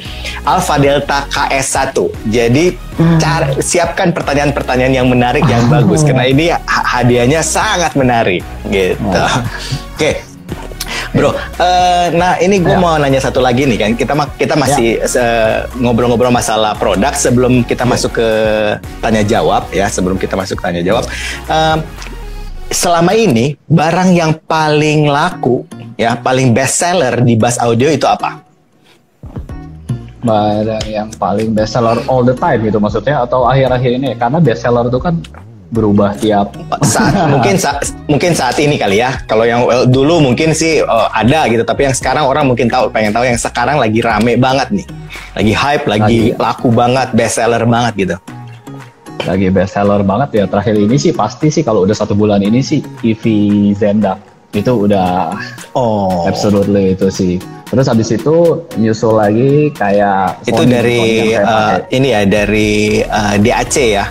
Alpha Delta KS1. Jadi cara, siapkan pertanyaan-pertanyaan yang menarik, yang bagus. Karena ini hadiahnya sangat menarik. Gitu. Oke. Okay. Bro, uh, nah ini gue ya. mau nanya satu lagi nih kan kita kita masih ya. ngobrol-ngobrol masalah produk sebelum kita ya. masuk ke tanya jawab ya sebelum kita masuk tanya jawab. Uh, selama ini barang yang paling laku ya paling best seller di Bass Audio itu apa? Barang yang paling best seller all the time gitu maksudnya atau akhir-akhir ini? Karena best seller itu kan berubah tiap. Saat *laughs* mungkin saat mungkin saat ini kali ya. Kalau yang well, dulu mungkin sih uh, ada gitu. Tapi yang sekarang orang mungkin tahu pengen tahu yang sekarang lagi rame banget nih. Lagi hype lagi, lagi. laku banget best seller banget gitu lagi best seller banget ya. Terakhir ini sih pasti sih kalau udah satu bulan ini sih EV Zenda. Itu udah oh. absolutely itu sih. Terus habis itu nyusul lagi kayak itu dari uh, ini ya dari uh, eh, DAC ya?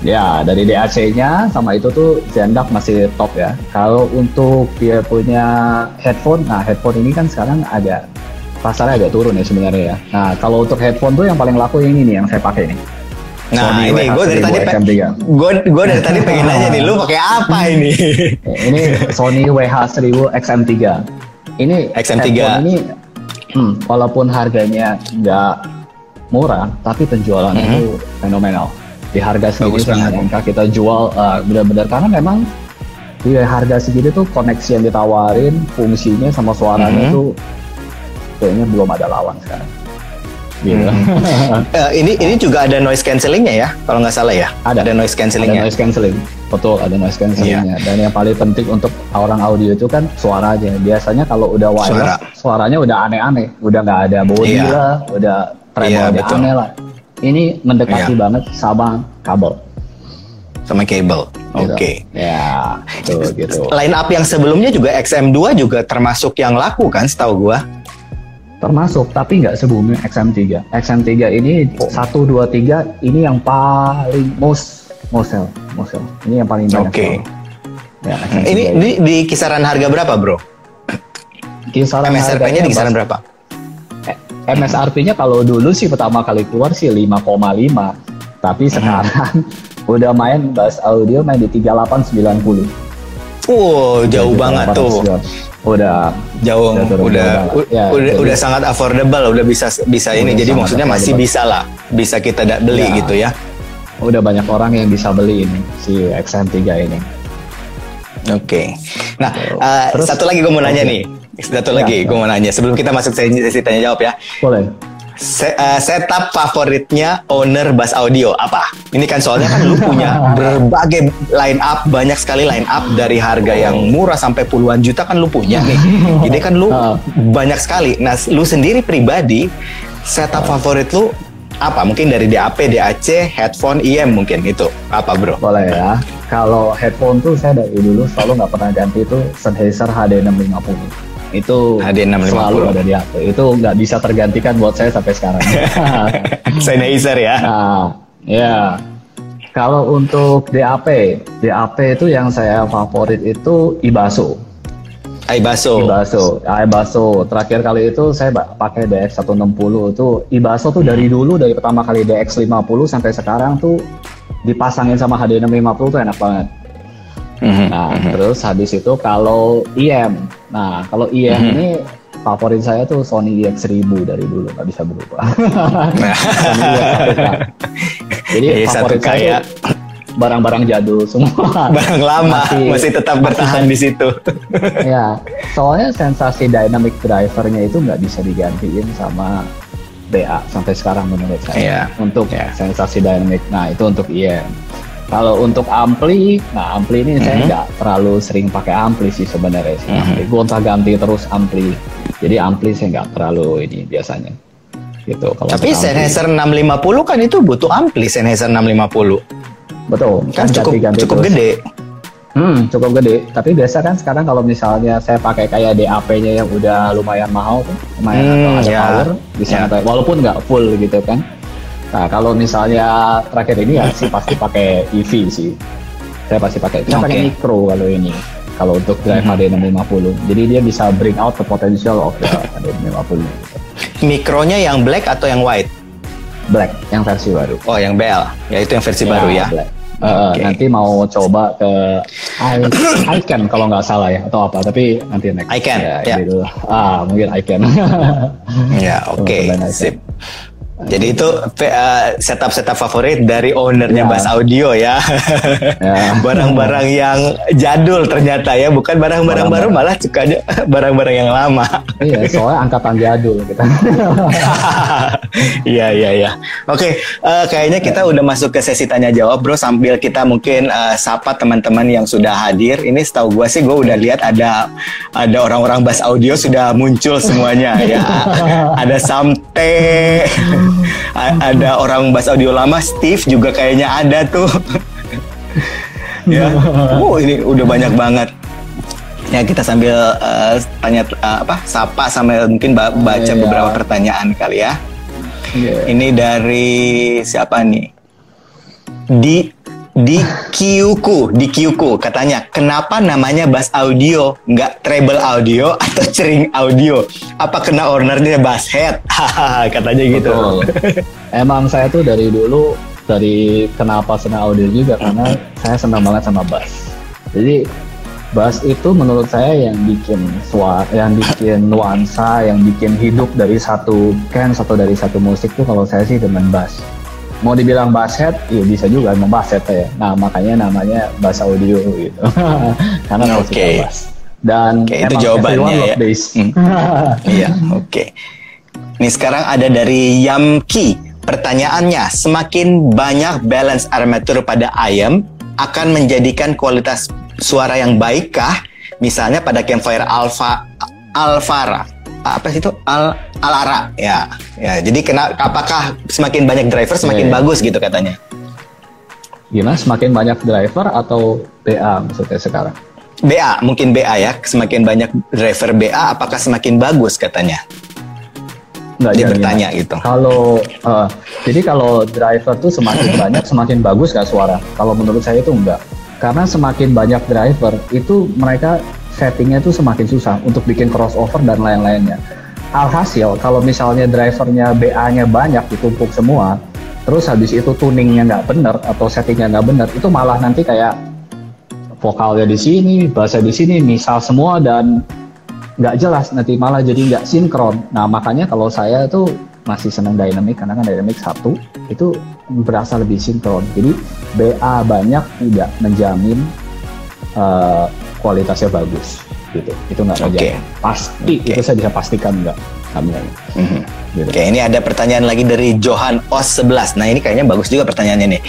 Ya dari DAC-nya sama itu tuh Zendak masih top ya. Kalau untuk dia punya headphone nah headphone ini kan sekarang agak pasarnya agak turun ya sebenarnya ya. Nah kalau untuk headphone tuh yang paling laku yang ini nih yang saya pakai ini Nah Sony ini gue dari tadi gue gue dari tadi pengen *laughs* nanya nih lu pakai apa *laughs* ini? ini Sony WH1000 XM3. Ini XM3 ini hmm, walaupun harganya nggak murah tapi penjualan mm -hmm. itu fenomenal. Di harga segitu sangat kita jual uh, benar-benar karena memang di harga segitu tuh koneksi yang ditawarin, fungsinya sama suaranya mm -hmm. tuh kayaknya belum ada lawan sekarang gitu. Hmm. uh, *laughs* ini ini juga ada noise cancellingnya ya, kalau nggak salah ya. Ada. Ada noise cancellingnya. Ada noise cancelling. Betul, ada noise cancellingnya. Yeah. Dan yang paling penting untuk orang audio itu kan suaranya. Biasanya kalau udah wireless, Suara. suaranya udah aneh-aneh, udah nggak ada body yeah. lah, udah treble yeah, aneh lah. Ini mendekati yeah. banget sama kabel. Sama kabel. Gitu. Oke. Ya, tuh gitu. Line up yang sebelumnya juga XM2 juga termasuk yang laku kan setahu gua. Termasuk, tapi nggak sebelumnya XM3. XM3 ini satu dua tiga ini yang paling most most sell, most sell. Ini yang paling banyak. Oke. sell. Ya, XM3 Ini di, di kisaran harga berapa, Bro? kisaran MSRP-nya di kisaran berapa? Eh, MSRP-nya kalau dulu sih pertama kali keluar sih 5,5. Tapi Hmm. sekarang *laughs* udah main bass audio main di 3890. Wow, jauh banget 3890. tuh. Udah Jauh, Udah udah. Ya, udah, jadi- udah sangat affordable, udah bisa bisa ini. Jadi maksudnya masih bisa lah, bisa kita beli Ya. gitu ya. udah banyak orang yang bisa beli ini si XM3 ini. Oke. Nah, Tuh. eh, Terus- satu lagi gue mau nanya Oke. nih. Satu Ya, lagi ya. gue mau nanya sebelum kita masuk sesi tanya jawab ya. Boleh. Se- eh, setup favoritnya owner bass audio apa? Ini kan soalnya kan lu punya *laughs* berbagai line up, banyak sekali line up dari harga yang murah sampai puluhan juta kan lu punya nih. *laughs* Jadi kan lu Ah. banyak sekali. Nah, lu sendiri pribadi setup favorit lu apa? Mungkin dari DAP, DAC, headphone, IM mungkin itu. Apa, Bro? Boleh ya. Kalau headphone tuh saya dari dulu selalu nggak pernah ganti itu Sennheiser HD650. Itu HD650. selalu ada di HP. Itu nggak bisa tergantikan buat saya sampai sekarang. *laughs* Sennheiser ya. nah, ya. Kalau untuk DAP, DAP itu yang saya favorit itu Ibaso. Aibaso. Ibaso, ah, Ibaso. Terakhir kali itu saya pakai DX160 itu Ibaso tuh dari dulu dari pertama kali DX50 sampai sekarang tuh dipasangin sama HD650 tuh enak banget. Mhm, Nah, mhm. terus habis itu kalau IM. Nah, kalau IM Mhm. ini favorit saya tuh Sony EX1000 dari dulu nggak bisa berubah. *laughs* Sony EX1K. Jadi Iya, favorit 1K saya ya. barang-barang jadul semua. *laughs* Barang lama masih, Masih- tetap masih bertahan di situ. ya, soalnya sensasi dynamic drivernya itu nggak bisa digantiin sama DA sampai sekarang menurut saya. Iya. Untuk Iya. sensasi dynamic, nah itu untuk IM. Kalau untuk ampli, nah ampli ini saya Mhm. nggak terlalu sering pakai ampli sih sebenarnya sih. Mhm. Ampli. Gonta ganti terus ampli. Jadi ampli saya nggak terlalu ini biasanya. Gitu. Kalau Tapi. Sennheiser 650 kan itu butuh ampli Sennheiser 650. betul Kan cukup ganti-ganti cukup terus. gede. Hmm, cukup gede. Tapi biasa kan sekarang kalau misalnya saya pakai kayak DAP-nya yang udah lumayan mahal tuh, lumayan Hmm, atau ada ya. power, bisa Ya. pakai- walaupun nggak full gitu kan. Nah, kalau misalnya terakhir ini ya sih pasti pakai EV sih. Saya pasti pakai. Saya pakai Oke. micro kalau ini. Kalau untuk drive Mhm. HD650. Jadi dia bisa bring out the potential of the HD650 gitu. Mikronya yang black atau yang white? Black yang versi baru. Oh, yang BL. Ya itu yang versi baru ya. Black. Uh, Oke. Nanti mau coba ke I, Icon kalau nggak salah ya atau apa tapi nanti next. Icon, ya, ya. gitu. Ah mungkin Icon. *laughs* Ya, oke. Aja. Sip. Jadi itu uh, setup-setup favorit dari ownernya Ya. Bass Audio ya. Ya. *laughs* Barang-barang yang jadul ternyata ya, bukan barang-barang baru malah sukanya *laughs* barang-barang yang lama. iya soalnya angkatan jadul kita. *laughs* Iya iya iya. Oke, eh, kayaknya kita udah masuk ke sesi tanya jawab, bro. Sambil kita mungkin eh, sapa teman-teman yang sudah hadir. Ini setahu gue sih, gue udah lihat ada ada orang-orang bass audio sudah muncul semuanya ya. ada Samte, a- ada orang bass audio lama, Steve juga kayaknya ada tuh. *laughs* ya, oh ini udah banyak banget. Ya kita sambil eh, tanya eh, apa, sapa sambil mungkin ba- baca Iya. beberapa pertanyaan kali ya. Iya. Ini dari siapa nih? Di di Kyuku, di Kyuku katanya, kenapa namanya bass audio, nggak treble audio atau cering audio? Apa kena ownernya bass head? *laughs* Katanya gitu. Betul. *laughs* Emang saya tuh dari dulu dari kenapa senang audio juga karena saya senang banget sama bass. Jadi bass itu menurut saya yang bikin suara, yang bikin *laughs* nuansa, yang bikin hidup dari satu kan satu dari satu musik tuh kalau saya sih dengan bass. Mau dibilang bass head, ya bisa juga emang head ya. Nah makanya namanya bass audio gitu. *laughs* karena saya suka Oke. bass. Dan Oke, itu jawabannya ya. Hmm. *laughs* Iya, oke. Ini sekarang ada dari Yamki. Pertanyaannya, semakin banyak balance armatur pada ayam akan menjadikan kualitas suara yang baikkah? Misalnya pada campfire Alpha Alvara. Apa sih itu? Al Alara ya. Ya, jadi kena apakah semakin banyak driver semakin Iya, iya. bagus gitu katanya. Gimana? Semakin banyak driver atau BA maksudnya sekarang? BA, mungkin BA ya. Semakin banyak driver BA, apakah semakin bagus katanya? Nggak Dia bertanya gitu. Kalau eh, jadi kalau driver tuh semakin *laughs* banyak semakin bagus gak suara? Kalau menurut saya itu enggak. Karena semakin banyak driver itu mereka settingnya tuh semakin susah untuk bikin crossover dan lain-lainnya. Alhasil kalau misalnya drivernya BA-nya banyak ditumpuk semua, terus habis itu tuningnya nggak bener atau settingnya nggak bener, itu malah nanti kayak vokalnya di sini, bahasa di sini, misal semua dan nggak jelas nanti malah jadi nggak sinkron. Nah makanya kalau saya tuh masih senang dynamic karena kan dynamic satu itu berasa lebih sinkron. Jadi BA banyak tidak menjamin eh, kualitasnya bagus gitu. Itu nggak menjamin. Pasti Oke. itu saya bisa pastikan nggak. Menjamin. Mhm. Gitu. Oke, ini ada pertanyaan lagi dari Johan Os 11. Nah, ini kayaknya bagus juga pertanyaannya nih.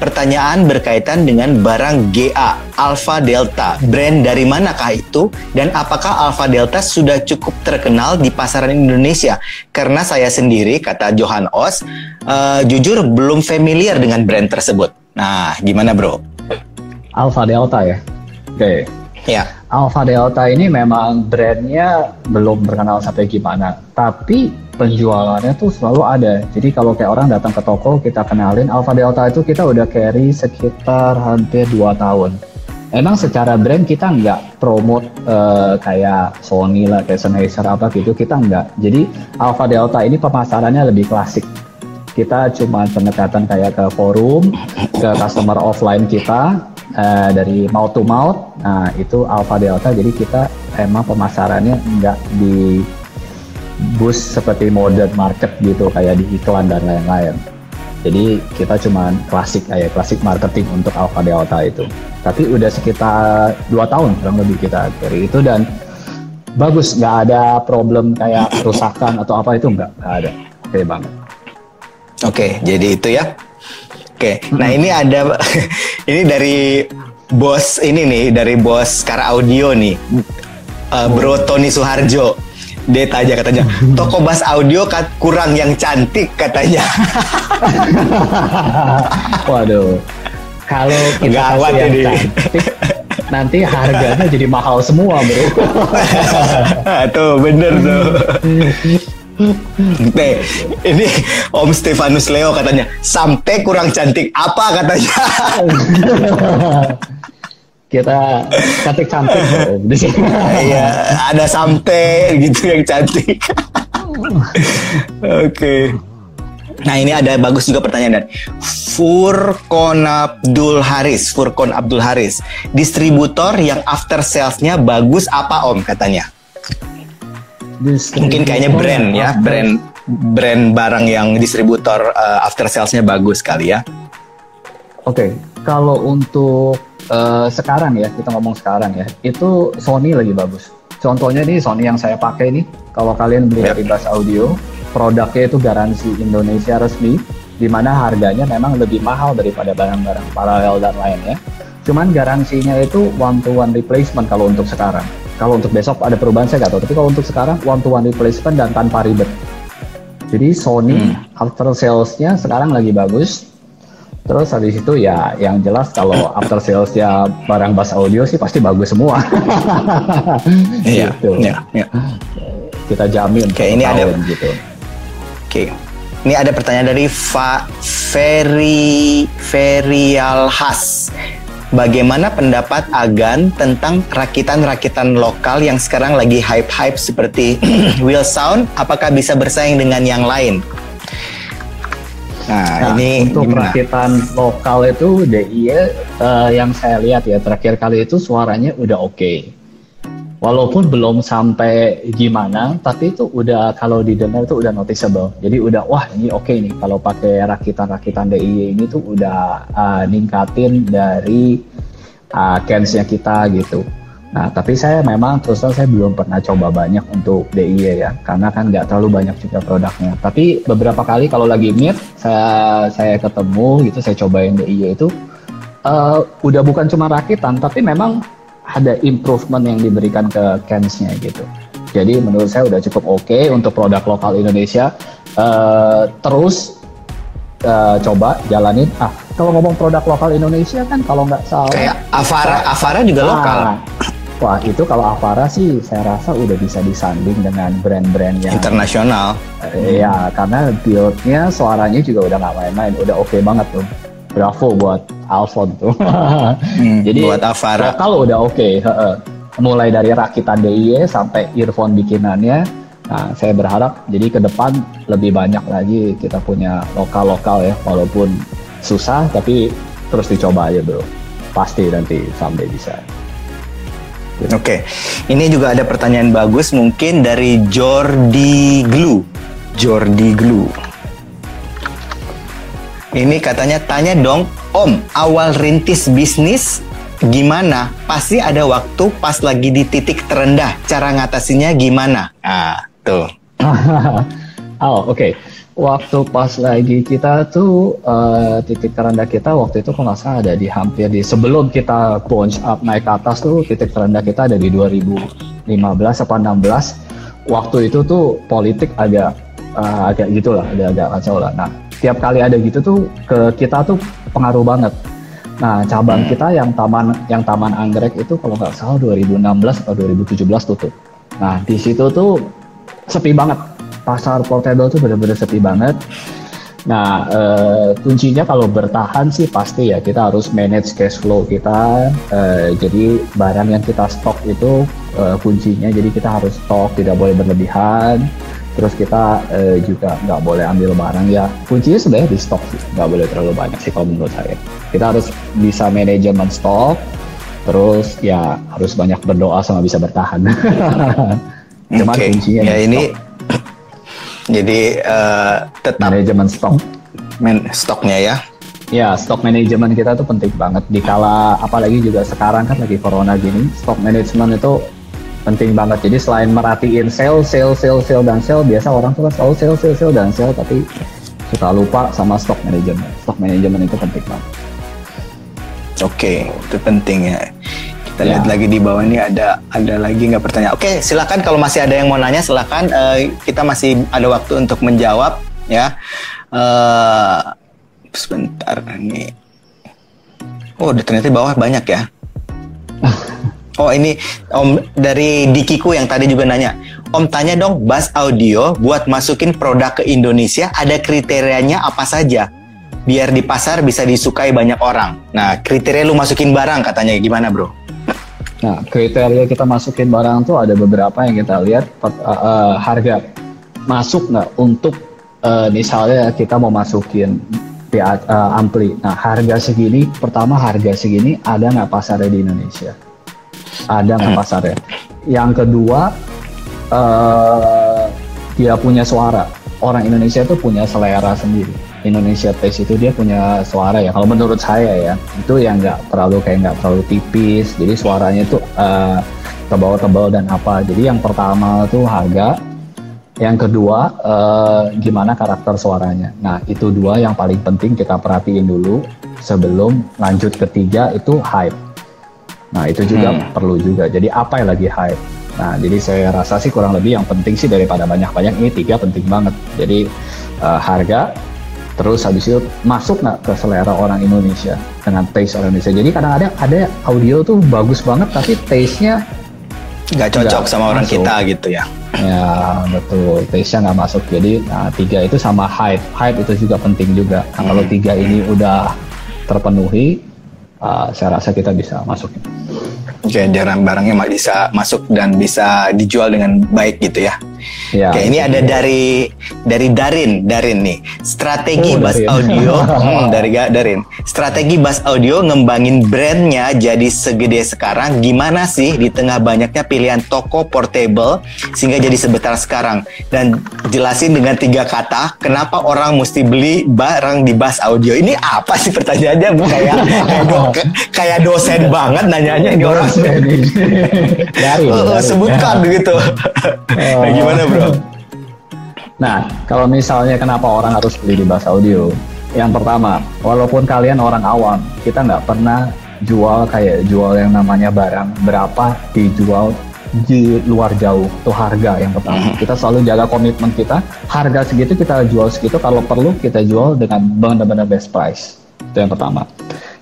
Pertanyaan berkaitan dengan barang GA Alpha Delta. Brand dari manakah itu dan apakah Alpha Delta sudah cukup terkenal di pasaran Indonesia? Karena saya sendiri kata Johan Os eh, jujur belum familiar dengan brand tersebut. Nah, gimana, Bro? Alpha Delta ya. Oke. Ya. Alpha Delta ini memang brandnya belum terkenal sampai gimana, tapi penjualannya tuh selalu ada. Jadi kalau kayak orang datang ke toko, kita kenalin Alpha Delta itu kita udah carry sekitar hampir 2 tahun. Emang secara brand kita nggak promote eh, kayak Sony lah, kayak Sennheiser apa gitu, kita nggak. Jadi Alpha Delta ini pemasarannya lebih klasik. Kita cuma pendekatan kayak ke forum, ke customer offline kita, eh, dari mouth to mouth. Nah, itu Alpha Delta. Jadi kita emang pemasarannya nggak di boost seperti modern market gitu kayak di iklan dan lain-lain. Jadi kita cuma klasik kayak klasik marketing untuk Alpha Delta itu. Tapi udah sekitar dua tahun kurang lebih kita carry itu dan bagus nggak ada problem kayak kerusakan atau apa itu nggak ada. Oke banget. Oke, jadi itu ya. Oke, nah ini ada *laughs* ini dari bos ini nih, dari bos Kara Audio nih, Uh, Bro Tony Suharjo. Dia tanya katanya, *laughs* toko bass audio kat- kurang yang cantik katanya. *laughs* Waduh. Kalau kita Gawat kasih yang cantik, nanti harganya jadi mahal semua, bro. tuh bener tuh. Nih, ini Om Stefanus Leo katanya, sampai kurang cantik apa katanya? *laughs* kita cantik-cantik di sini. Iya, ada sampai gitu yang cantik. Oke. Nah ini ada bagus juga pertanyaan dari Furkon Abdul Haris. Furkon Abdul Haris. Distributor yang after salesnya bagus apa Om katanya? Mungkin kayaknya brand ya, brand brand barang yang distributor uh, after salesnya bagus kali ya. Oke, kalau untuk eh, sekarang ya, kita ngomong sekarang ya, itu Sony lagi bagus. Contohnya nih Sony yang saya pakai nih, kalau kalian beli Yap. dari Bass Audio, produknya itu garansi Indonesia resmi, di mana harganya memang lebih mahal daripada barang-barang paralel dan lainnya. Cuman garansinya itu one to one replacement kalau untuk sekarang. Kalau untuk besok ada perubahan saya nggak tahu, tapi kalau untuk sekarang one to one replacement dan tanpa ribet. Jadi Sony after sales-nya sekarang lagi bagus. Terus habis itu ya yang jelas kalau *coughs* after sales-nya barang bass audio sih pasti bagus semua. *laughs* Iya, Gitu. iya, iya. Kita jamin. Oke, satu ini ada- tahun gitu. Oke. Ini ada pertanyaan dari Fa Ferry Ferial Has. Bagaimana pendapat Agan tentang rakitan-rakitan lokal yang sekarang lagi hype-hype seperti *clears throat* Will Sound? Apakah bisa bersaing dengan yang lain? Nah, Nah, ini untuk gimana? rakitan lokal itu DIY eh, yang saya lihat ya terakhir kali itu suaranya udah oke. Walaupun belum sampai gimana, tapi itu udah kalau didengar itu udah noticeable. Jadi udah wah ini oke nih kalau pakai rakitan-rakitan DIY ini tuh udah eh, ningkatin dari uh, kita gitu. Nah, tapi saya memang terus terang saya belum pernah coba banyak untuk DIY ya, karena kan nggak terlalu banyak juga produknya. Tapi beberapa kali kalau lagi meet, saya saya ketemu gitu, saya cobain DIY itu, eh, udah bukan cuma rakitan, tapi memang ada improvement yang diberikan ke cans-nya gitu. Jadi menurut saya udah cukup oke untuk produk lokal Indonesia. Eh, terus uh, coba jalanin. Ah, kalau ngomong produk lokal Indonesia kan kalau nggak salah. Kayak Avara, Avara juga Ah, lokal. Wah itu kalau Avara sih saya rasa udah bisa disanding dengan brand-brand yang Internasional. eh, ya karena build-nya suaranya juga udah nggak main-main, udah oke banget tuh. Bravo buat Alphon tuh. *laughs* Hmm, Jadi buat Avara. lokal udah oke. heeh. Mulai dari rakitan DIY sampai earphone bikinannya. Nah, saya berharap jadi ke depan lebih banyak lagi kita punya lokal-lokal ya, walaupun susah tapi terus dicoba aja bro. Pasti nanti someday bisa. Oke, ini juga ada pertanyaan bagus mungkin dari Jordi Glue. Jordi Glue. Ini katanya tanya dong, Om, awal rintis bisnis gimana? Pasti ada waktu pas lagi di titik terendah. Cara ngatasinya gimana? Ah, tuh. *laughs* oh oke. Waktu pas lagi kita tuh eh, titik terendah kita waktu itu nggak salah ada di hampir di sebelum kita bounce up naik ke atas tuh titik terendah kita ada di 2015 apa 16. Waktu itu tuh politik agak eh, agak gitulah, agak agak kacau lah. Nah tiap kali ada gitu tuh ke kita tuh pengaruh banget. Nah cabang kita yang taman yang taman anggrek itu kalau nggak salah 2016 atau 2017 tutup. Nah di situ tuh sepi banget pasar portable tuh benar-benar sepi banget. Nah, eh, kuncinya kalau bertahan sih pasti ya kita harus manage cash flow kita. Eh, jadi barang yang kita stok itu eh, kuncinya. Jadi kita harus stok, tidak boleh berlebihan. Terus kita eh, juga nggak boleh ambil barang ya. Kuncinya sebenarnya di stok sih, nggak boleh terlalu banyak sih kalau menurut saya. Kita harus bisa manajemen stok. Terus ya harus banyak berdoa sama bisa bertahan. *laughs* Cuman Oke, kuncinya ya ini stok. *clears throat* jadi eh, tetap manajemen stok. men stoknya ya. Ya, stok manajemen kita tuh penting banget. Dikala apalagi juga sekarang kan lagi corona gini, stok manajemen itu penting banget. Jadi selain merhatiin sale, sale, sale, sale dan sale, biasa orang tuh kan selalu sale, sale, sale dan sale, tapi suka lupa sama stok manajemen. Stok manajemen itu penting banget. Oke, itu penting ya. Kita Ya. lihat lagi di bawah ini ada ada lagi nggak pertanyaan. Oke, silakan kalau masih ada yang mau nanya silakan. Eh, kita masih ada waktu untuk menjawab ya. Eh, sebentar nih. Oh, ternyata di bawah banyak ya. Oh ini Om dari Dikiku yang tadi juga nanya. Om tanya dong, Bass Audio buat masukin produk ke Indonesia ada kriterianya apa saja? Biar di pasar bisa disukai banyak orang. Nah, kriteria lu masukin barang katanya gimana, Bro? Nah, kriteria kita masukin barang tuh ada beberapa yang kita lihat uh, uh, harga masuk nggak untuk uh, misalnya kita mau masukin uh, ampli. Nah, harga segini, pertama harga segini ada nggak pasarnya di Indonesia? Ada nggak pasarnya? Yang kedua, uh, dia punya suara. Orang Indonesia tuh punya selera sendiri. Indonesia Taste itu dia punya suara ya. Kalau menurut saya ya, itu yang nggak terlalu kayak nggak terlalu tipis. Jadi suaranya itu uh, tebal-tebal dan apa. Jadi yang pertama tuh harga. Yang kedua, eh, gimana karakter suaranya. Nah, itu dua yang paling penting kita perhatiin dulu sebelum lanjut ketiga itu hype. Nah, itu juga Hmm. perlu juga. Jadi apa yang lagi hype? Nah, jadi saya rasa sih kurang lebih yang penting sih daripada banyak-banyak ini tiga penting banget. Jadi eh, harga, terus habis itu masuk nggak ke selera orang Indonesia dengan taste orang Indonesia. Jadi kadang-kadang ada audio tuh bagus banget tapi taste-nya Nggak cocok Nggak sama orang masuk. kita gitu ya. Ya betul, taste-nya nggak masuk. Jadi nah, tiga itu sama hype, hype itu juga penting juga. Nah, kalau tiga ini udah terpenuhi, uh, saya rasa kita bisa masukin. Oke, jarang barangnya bisa masuk dan bisa dijual dengan baik gitu ya. Ya, Oke, ini ada dari dari Darin, Darin nih. Strategi Oh, Bass Darin. Audio, *laughs* hmm, dari Ga- Darin. Strategi Bass Audio ngembangin brandnya jadi segede sekarang. Gimana sih di tengah banyaknya pilihan toko portable sehingga jadi sebesar sekarang? Dan jelasin dengan tiga kata, kenapa orang mesti beli barang di Bass Audio? Ini apa sih pertanyaannya? Kayak kayak, do- *laughs* kayak dosen banget nanyanya ini orang. *laughs* dari, Oh, dari. sebutkan gitu. nah, gimana bro? Nah, kalau misalnya kenapa orang harus beli di Bass Audio? Yang pertama, walaupun kalian orang awam, kita nggak pernah jual kayak jual yang namanya barang berapa dijual di luar jauh. Itu harga yang pertama. Kita selalu jaga komitmen kita. Harga segitu kita jual segitu. Kalau perlu kita jual dengan benar-benar best price. Itu yang pertama.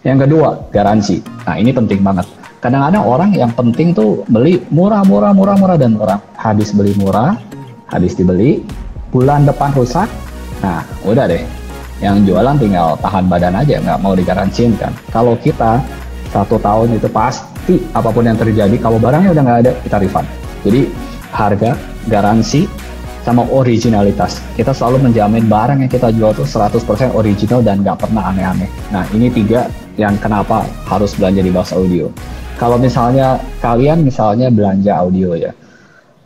Yang kedua garansi. Nah ini penting banget kadang-kadang orang yang penting tuh beli murah murah murah murah dan murah habis beli murah habis dibeli bulan depan rusak nah udah deh. Yang jualan tinggal tahan badan aja nggak mau digaransiin kan. Kalau kita satu tahun itu pasti apa pun yang terjadi kalau barangnya udah nggak ada kita refund. Jadi harga garansi sama originalitas. Kita selalu menjamin barang yang kita jual tuh 100% original dan nggak pernah aneh-aneh. Nah ini tiga yang kenapa harus belanja di Bas Audio. Kalau misalnya kalian misalnya belanja audio ya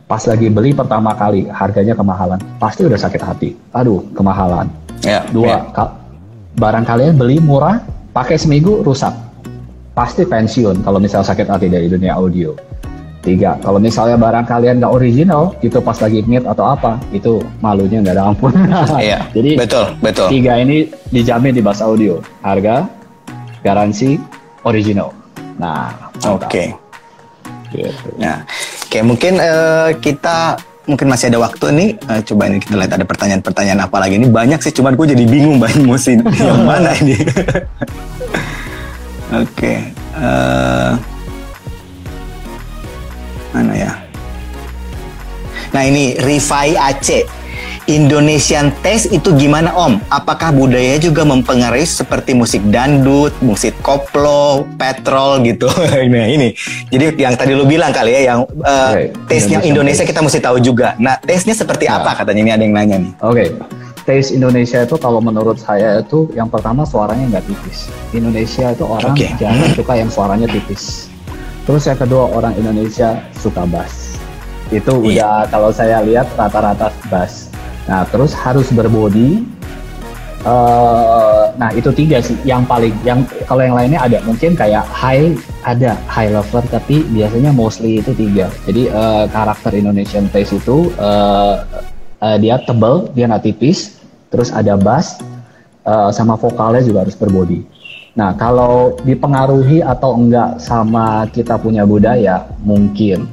pas lagi beli pertama kali harganya kemahalan pasti udah sakit hati. Aduh kemahalan. Ya, dua ka- barang kalian beli murah pakai seminggu rusak. Pasti pensiun kalau misalnya sakit hati dari dunia audio tiga kalau misalnya barang kalian nggak original gitu pas lagi meet atau apa itu malunya nggak ada ampun *laughs* Iya, *laughs* jadi betul, betul. tiga ini dijamin di Bas Audio harga garansi original nah Oke. gitu. Nah, oke mungkin eh, kita mungkin masih ada waktu nih. Eh, coba ini kita lihat ada pertanyaan-pertanyaan apa lagi ini banyak sih. Cuman gue jadi bingung banyak musim *laughs* yang mana ini. oke. eh, mana ya? Nah ini Rifai Aceh. Indonesian taste itu gimana Om? Apakah budaya juga mempengaruhi seperti musik dangdut, musik koplo, petrol gitu? *laughs* nah ini. Jadi yang tadi lu bilang kali ya, yang uh, Oke, taste-nya Indonesian Indonesia kita mesti tahu juga. Nah taste-nya seperti Nah. apa katanya? Ini ada yang nanya nih. Oke, taste Indonesia itu kalau menurut saya itu yang pertama suaranya nggak tipis. Indonesia itu orang Oke. jarang suka yang suaranya tipis. Terus yang kedua orang Indonesia suka bass. Itu Iya. udah kalau saya lihat rata-rata bass. Nah terus harus berbody. Eh, nah itu tiga sih yang paling yang kalau yang lainnya ada mungkin kayak high ada high lover tapi biasanya mostly itu tiga jadi eh, karakter Indonesian taste itu eh, eh, dia tebal dia nggak tipis terus ada bass eh, sama vokalnya juga harus berbody nah kalau dipengaruhi atau enggak sama kita punya budaya mungkin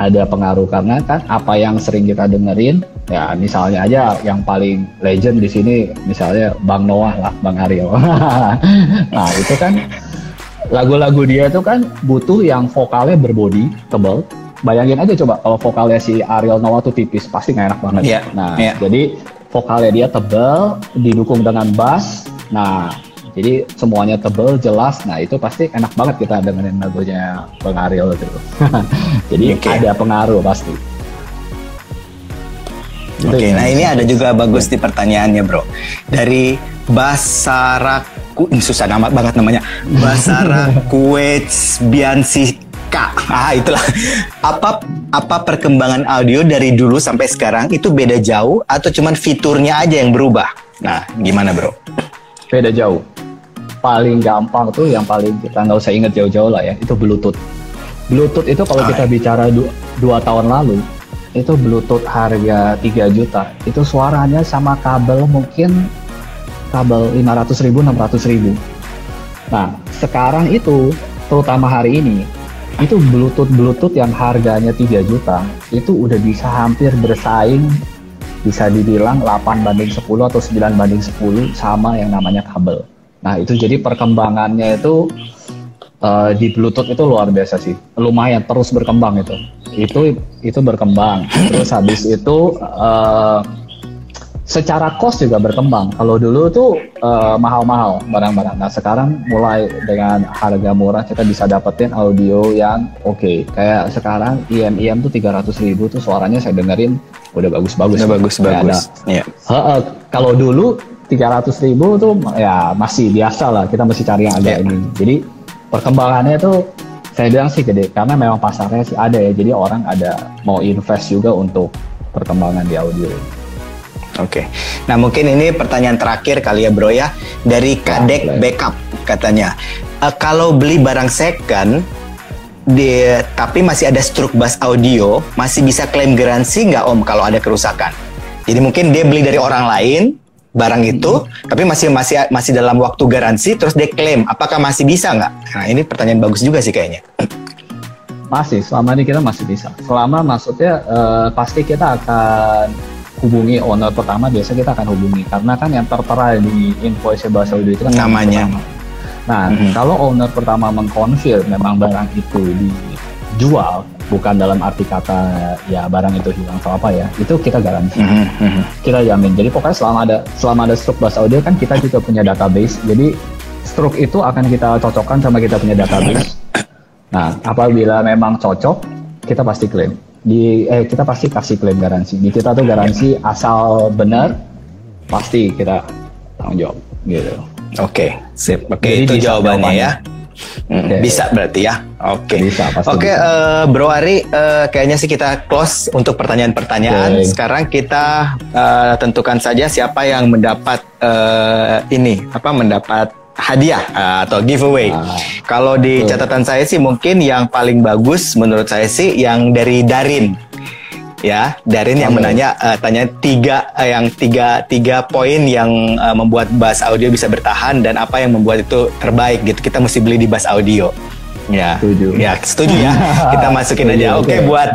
ada pengaruh. Karena kan apa yang sering kita dengerin ya misalnya aja yang paling legend di sini misalnya Bang Noah lah Bang Ariel *laughs* nah itu kan lagu-lagu dia itu kan butuh yang vokalnya berbody tebal. Bayangin aja coba kalau vokalnya si Ariel Noah tuh tipis pasti nggak enak banget. Iya, nah iya. jadi vokalnya dia tebal didukung dengan bass. Nah jadi semuanya tebel jelas nah itu pasti enak banget kita dengerin lagunya Bang Ariel itu *laughs* jadi Oke. ada pengaruh pasti Oke, yang nah ini ada juga bagus di pertanyaannya bro. Dari Basaraku, ini susah nama banget namanya. *laughs* Basarakuetsbiansika. Ah itulah. Apa apa perkembangan audio dari dulu sampai sekarang itu beda jauh atau cuman fiturnya aja yang berubah? Nah, gimana bro? Beda jauh. Paling gampang tuh yang paling kita nggak usah inget jauh-jauh lah ya itu Bluetooth. Bluetooth itu kalau Ah, kita bicara du- dua tahun lalu itu Bluetooth harga 3 juta. Itu suaranya sama kabel mungkin kabel 500 ribu 600 ribu. Nah sekarang itu terutama hari ini itu Bluetooth Bluetooth yang harganya 3 juta itu udah bisa hampir bersaing bisa dibilang 8 banding 10 atau 9 banding 10 sama yang namanya kabel. Nah itu jadi perkembangannya itu eh, di Bluetooth itu luar biasa sih, lumayan terus berkembang itu. Itu itu berkembang. Terus habis itu eh, secara cost juga berkembang. Kalau dulu tuh eh, mahal-mahal barang-barang. Nah sekarang mulai dengan harga murah kita bisa dapetin audio yang oke. Kayak sekarang IM-IM tuh 300 ribu tuh suaranya saya dengerin udah bagus-bagus. Udah bagus Nggak ada. bagus. Iya. Heeh, kalau dulu 300 ribu tuh ya masih biasa lah kita mesti cari yang agak ini. Jadi perkembangannya tuh saya bilang sih gede karena memang pasarnya sih ada ya. Jadi orang ada mau invest juga untuk perkembangan di audio. Oke. Nah mungkin ini pertanyaan terakhir kali ya bro ya dari Kadek boleh. Backup katanya "Eh, kalau beli barang second di tapi masih ada struk bass audio masih bisa klaim garansi nggak om kalau ada kerusakan? Jadi mungkin dia beli dari orang lain barang itu tapi masih masih masih dalam waktu garansi terus dia klaim apakah masih bisa nggak? Nah ini pertanyaan bagus juga sih kayaknya. Masih, selama ini kita masih bisa. Selama maksudnya uh, pasti kita akan hubungi owner pertama, biasa kita akan hubungi. Karena kan yang tertera di invoice bahasa audio itu kan namanya. Nah, mm-hmm. kalau owner pertama mengkonfirm memang barang itu dijual, bukan dalam arti kata ya barang itu hilang atau apa ya, itu kita garansi, mm-hmm. kita jamin. Jadi pokoknya selama ada selama ada stroke bahasa audio kan kita juga punya database. Jadi stroke itu akan kita cocokkan sama kita punya database. Nah, apabila memang cocok, kita pasti klaim. Di eh kita pasti kasih klaim garansi. Di kita tuh garansi asal benar pasti kita tanggung jawab gitu. Oke, okay, sip. Oke, okay, itu jawabannya ya. Hmm, okay. Bisa berarti ya. Oke. Okay. Oke, okay, uh, eh, Bro Ari, uh, kayaknya sih kita close untuk pertanyaan-pertanyaan. Okay. Sekarang kita uh, tentukan saja siapa yang mendapat uh, ini apa mendapat hadiah uh, atau giveaway. Ah, Kalau di catatan saya sih mungkin yang paling bagus menurut saya sih yang dari Darin. Ya, Darin yang menanya uh, tanya tiga uh, yang tiga tiga poin yang uh, membuat bass audio bisa bertahan dan apa yang membuat itu terbaik gitu. Kita mesti beli di bass audio. Ya. Setuju. Ya, setuju ya. *laughs* Kita masukin aja. Oke, okay, buat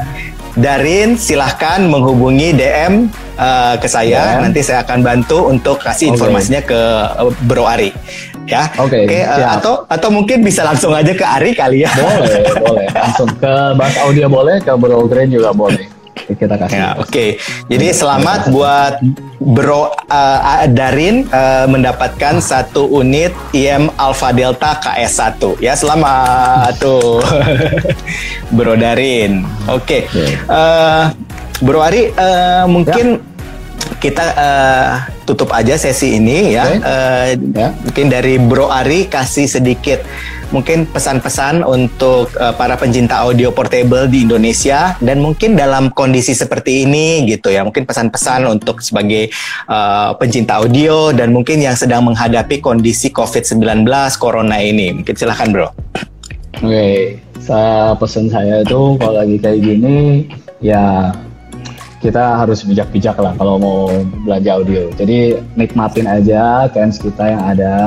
Darin silahkan menghubungi DM uh, ke saya. Yeah. Nanti saya akan bantu untuk kasih informasinya okay. ke Bro Ari ya. Oke. Okay, okay, uh, atau atau mungkin bisa langsung aja ke Ari kali ya. Boleh, *laughs* boleh. Langsung ke Bas Audio boleh, ke Bro Grand juga boleh. Kita kasih. Ya, oke. Okay. Jadi selamat buat Bro uh, Darin uh, mendapatkan satu unit IM Alpha Delta KS1 ya. Selamat tuh. *laughs* Bro Darin. Oke. Okay. Uh, Bro Ari uh, mungkin ya kita uh, tutup aja sesi ini ya. Okay. Uh, ya. Mungkin dari Bro Ari kasih sedikit mungkin pesan-pesan untuk uh, para pencinta audio portable di Indonesia dan mungkin dalam kondisi seperti ini gitu ya. Mungkin pesan-pesan untuk sebagai uh, pencinta audio dan mungkin yang sedang menghadapi kondisi COVID-19 corona ini. Mungkin silahkan Bro. Oke, okay. saya pesan saya itu kalau lagi kayak gini ya kita harus bijak-bijak lah kalau mau belanja audio. Jadi nikmatin aja kans kita yang ada.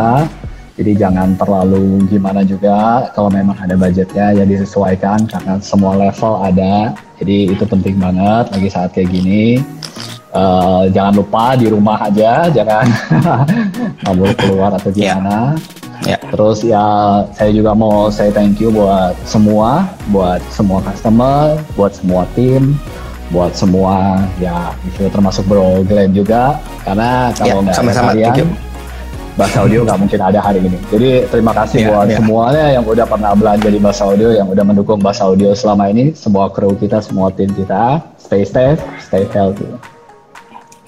Jadi jangan terlalu gimana juga. Kalau memang ada budgetnya ya disesuaikan karena semua level ada. Jadi itu penting banget lagi saat kayak gini. Uh, jangan lupa di rumah aja, *laughs* jangan nggak boleh keluar atau ya. gimana. Yeah. Yeah. Terus ya saya juga mau say thank you buat semua, buat semua customer, buat semua tim, buat semua ya itu termasuk Bro Glenn juga karena kalau ya, nggak ya, sama kalian Bahasa Audio nggak mungkin ada hari ini. Jadi terima kasih ya, buat ya. semuanya yang udah pernah belanja di Bahasa Audio, yang udah mendukung Bahasa Audio selama ini, semua kru kita, semua tim kita, stay safe, stay healthy.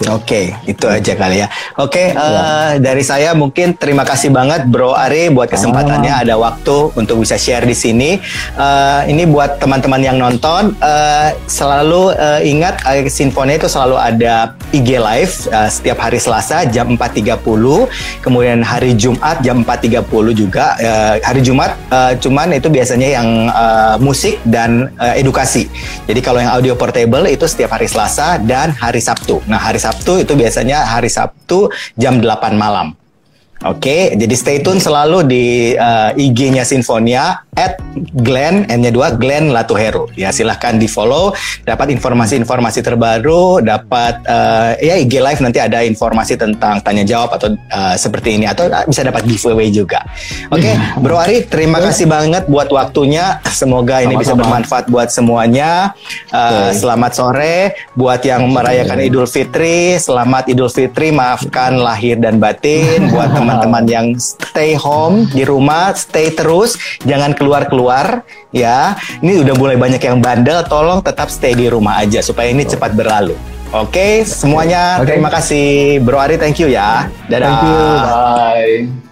Oke, okay, itu aja kali ya. Oke, okay, uh, eh, dari saya mungkin terima kasih banget Bro Ari buat kesempatannya oh. ada waktu untuk bisa share di sini. Uh, ini buat teman-teman yang nonton, uh, selalu uh, ingat uh, Sinfonia itu selalu ada IG live uh, setiap hari Selasa jam 4.30, kemudian hari Jumat jam 4.30 juga. Uh, hari Jumat uh, cuman itu biasanya yang uh, musik dan uh, edukasi. Jadi kalau yang audio portable itu setiap hari Selasa dan hari Sabtu. Nah, hari Sabtu Sabtu itu biasanya hari Sabtu jam 8 malam. Oke, jadi stay tune selalu di uh, IG-nya Sinfonia at Glenn, N-nya dua, Glenn Latuheru. Ya, silahkan di follow, dapat informasi-informasi terbaru, dapat uh, ya IG Live nanti ada informasi tentang tanya jawab atau uh, seperti ini atau bisa dapat giveaway juga. Oke, okay, iya. Bro Ari, terima kasih banget buat waktunya. Semoga ini Sama-sama. bisa bermanfaat buat semuanya. Uh, okay. Selamat sore buat yang merayakan Idul Fitri. Selamat Idul Fitri, maafkan lahir dan batin buat teman *laughs* teman-teman yang stay home di rumah, stay terus, jangan keluar-keluar ya. Ini udah mulai banyak yang bandel, tolong tetap stay di rumah aja supaya ini cepat berlalu. Oke, okay, semuanya okay. terima kasih Bro Ari, thank you ya. Dadah. Thank you. Bye.